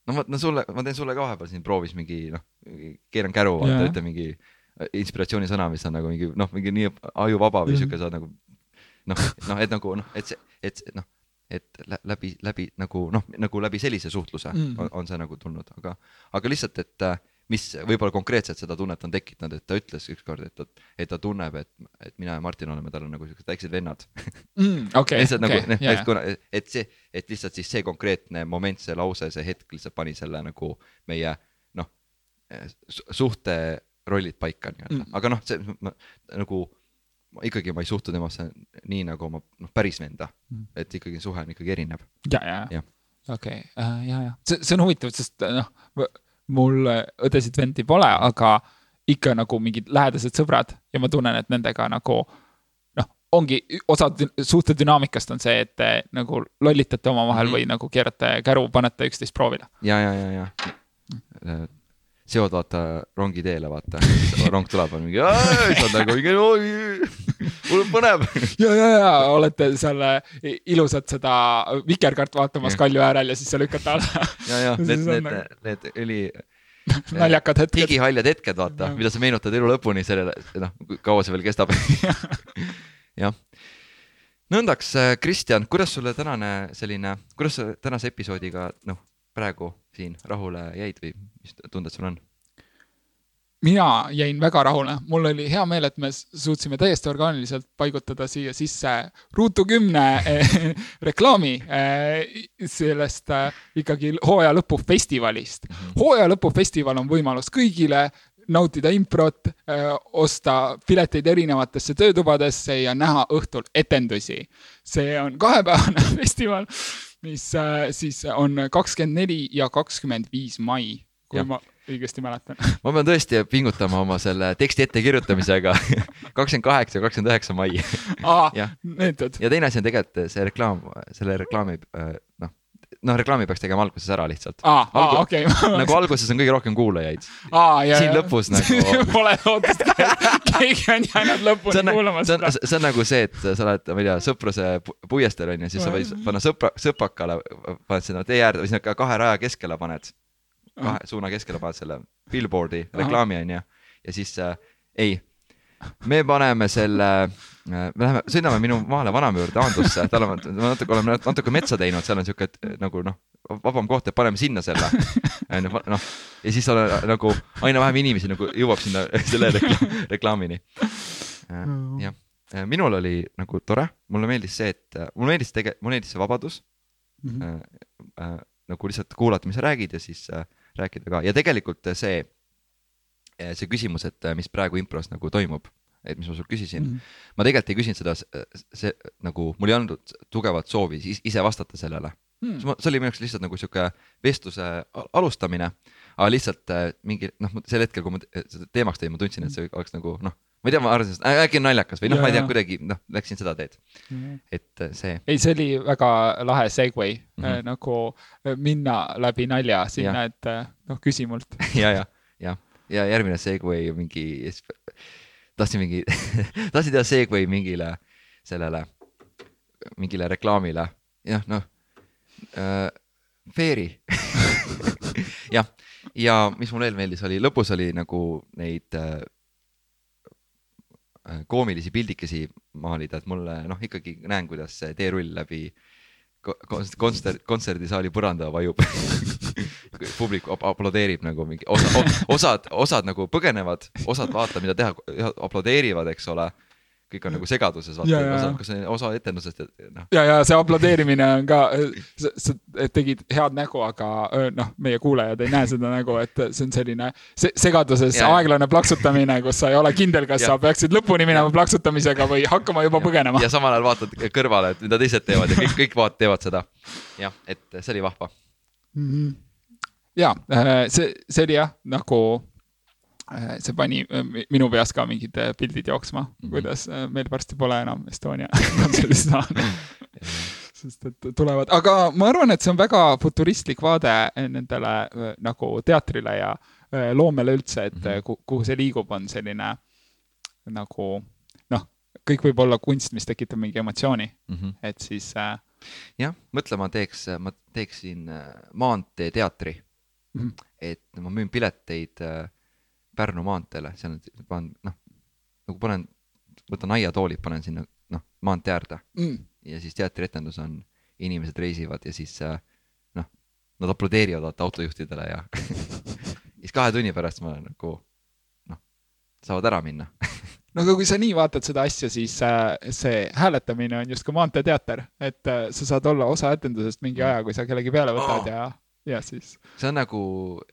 No ma, no sulle, ma teen sulle ka vahepeal siin proovis mingi noh, keeran käru, vaata ütlen mingi inspiratsioonisõna, mis on nagu mingi noh, mingi nii ajuvaba või sihuke sa oled nagu noh, noh, et nagu noh, et see, et noh, et lä- läbi, läbi nagu noh, nagu läbi sellise suhtluse mm. On, on see nagu tulnud, aga, aga lihtsalt, et äh, mis võib-olla konkreetselt seda tunnet on tekitanud, et ta ütles ükskord, et ta, et ta tunneb, et, et mina ja Martin oleme talle nagu siuksed väiksed vennad okei, [laughs] lihtsalt nagu okei, noh, et kuna, et see, et lihtsalt siis see konkreetne moment, see lause, see hetk lihtsalt pani selle nagu meie noh, suhte rollid paika nii-öelda Mm. mm., aga noh, see ma, nagu ikkagi ma ei suhtu temasse nii nagu oma noh, päris venda Mm. mm., et ikkagi suhe on ikkagi erinev. ja, ja, ja okei, ja, ja see, see on huvitav, sest noh, mul õdesid vendi pole, aga ikka nagu mingid lähedased sõbrad ja ma tunnen, et nendega nagu noh, ongi osa dü- suhte dünaamikast on see, et te nagu lollitate omavahel mm. -hmm. või nagu keerate käru, panete üksteist proovile. ja, ja, ja, ja seod vaata rongi teele, vaata, [laughs] rong tuleb, on mingi, sa oled nagu mingi, [laughs] mul on põnev. [laughs] ja, ja, ja olete seal i- ilusat seda vikerkaart vaatamas kalju äärel ja siis sa lükkate alla ja, ja need, need nagu-, need üli naljakad hetked. digihaljad hetked, vaata mida sa meenutad elu lõpuni sellele, noh, kaua see veel kestab. jah. nõndaks, Kristjan, kuidas sulle tänane selline, kuidas sa tänase episoodiga, noh, praegu siin rahule jäid või mis tunded sul on? mina jäin väga rahule, mul oli hea meel, et me suutsime täiesti orgaaniliselt paigutada siia sisse Ruutu kümne eh, [laughs] reklaami eh, sellest eh, ikkagi hooaja lõpu festivalist. hooaja lõpu festival on võimalus kõigile nautida improt, osta pileteid erinevatesse töötubadesse ja näha õhtul etendusi. see on kahepäevane [laughs] festival, mis eh, siis on kakskümmend neli ja kakskümmend viis mai, kui Jah. ma õigesti mäletan. ma pean tõesti pingutama oma selle teksti ettekirjutamisega. [laughs] kakskümmend kaheksa ja kakskümmend üheksa mai. ja teine asi on tegelikult see reklaam, selle reklaami, noh, noh, reklaami peaks tegema alguses ära lihtsalt. aa Algu- okei. [laughs] nagu alguses on kõige rohkem kuulajaid. ja, siin lõpus [laughs] nagu- Pole lootust, [laughs] keegi on jäänud lõpuni on, kuulama on seda., see on nagu see, et sa oled, ma ei tea, sõpruse pu- puiesteel on ju, siis sa võid panna sõpra, sõpakale, paned sinna tee äärde või sinna ka kahe raja keskele paned. kahe suuna keskele paned selle billboard'i reklaami onju ja siis äh, ei, me paneme selle äh,, me läheme, sõidame minu maale vanaema juurde Aandusse, tal on, natuke oleme natuke metsa teinud, seal on siuke et, nagu noh, vabam koht, et paneme sinna selle. onju, noh ja siis on nagu aina vähem inimesi nagu jõuab sinna [laughs] selle rekla reklaamini. Äh, jah, äh, minul oli nagu tore, mulle meeldis see, et äh, mulle meeldis tege-, mulle meeldis see vabadus mm. -hmm. Äh, äh, nagu lihtsalt kuulata, mis sa räägid ja siis äh, rääkida ka ja tegelikult see, see küsimus, et mis praegu impros nagu toimub, et mis ma sult küsisin. Mm, -hmm. ma tegelikult ei küsinud seda, see nagu mul ei olnud tugevat soovi ise vastata sellele. Mm.. see oli minu jaoks lihtsalt nagu sihuke vestluse alustamine, aga lihtsalt mingi noh, sel hetkel, kui ma seda teemaks tõin, ma tundsin, et see oleks nagu noh ma ei tea, ma arvasin, et äkki on naljakas või noh, ma ei tea, kuidagi noh, läksin seda teed. et see. ei, see oli väga lahe segway mm -hmm. nagu minna läbi nalja sinna, et noh, küsi mult. [laughs] Ja, ja, ja, ja järgmine segway mingi, tahtsin mingi [laughs] tahtsin teha segway mingile sellele, mingile reklaamile, jah, noh äh,, Fairy [laughs] jah, ja mis mulle veel meeldis, oli lõpus oli nagu neid äh, Äh, koomilisi pildikesi maalida, et mulle noh, ikkagi näen, kuidas see teerull läbi kontsert, kontserdisaali põranda vajub. [laughs] Publik aplodeerib nagu mingi osa, osad, osad nagu põgenevad, osad vaatavad, mida teha, aplodeerivad, eks ole kõik on nagu segaduses, vaata, osa, kas see osa etendusest, et noh. ja, ja see aplodeerimine on ka, sa tegid head nägu, aga noh, meie kuulajad ei näe seda nägu, et see on selline se segaduses ja, aeglane plaksutamine, kus sa ei ole kindel, kas ja. sa peaksid lõpuni minema plaksutamisega või hakkama juba ja. põgenema. ja samal ajal vaatad kõrvale, et mida teised teevad ja kõik, kõik vaat-, teevad seda. jah, et see oli vahva mm. -hmm. ja see, see oli jah, nagu Äh, see pani äh, minu peas ka mingid äh, pildid jooksma mm, -hmm. kuidas meil varsti pole enam Estonia [laughs] kontserdisaal [laughs] sest et tulevad, aga ma arvan, et see on väga futuristlik vaade nendele nagu teatrile ja loomele üldse, et mm -hmm. kuhu see liigub, on selline nagu noh, kõik võib olla kunst, mis tekitab mingi emotsiooni mm, -hmm. et siis äh.... jah, mõtle, ma teeks, ma teeksin maanteeteatri mm, -hmm. et ma müün pileteid äh, Pärnu maanteele, seal on, panen noh, nagu panen, võtan aiatoolid, panen sinna noh, maantee äärde mm. ja siis teatrietendus on, inimesed reisivad ja siis äh, noh, nad aplodeerivad vaata autojuhtidele ja [laughs] siis kahe tunni pärast ma nagu noh, saavad ära minna no aga kui sa nii vaatad seda asja, siis äh, see hääletamine on justkui maanteeteater, et äh, sa saad olla osa etendusest mingi mm. aja, kui sa kellegi peale võtad oh. ja ja siis. see on nagu,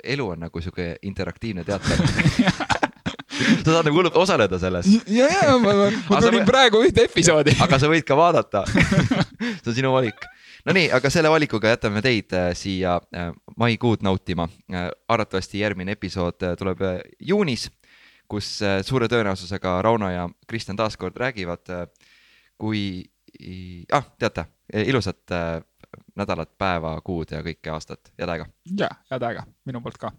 elu on nagu sihuke interaktiivne teater [laughs] sa saad nagu hullult osaleda selles. ja, ja ma, ma, ma tulin või... praegu ühte episoodi aga sa võid ka vaadata [laughs] see on sinu valik. Nonii, aga selle valikuga jätame teid äh, siia äh, maikuud nautima äh,. arvatavasti järgmine episood tuleb juunis, kus suure tõenäosusega Rauno ja Kristjan taaskord räägivad äh,, kui ah,, teate, ilusat nädalat, päeva, kuud ja kõike aastat, head aega! ja, head aega minu poolt ka!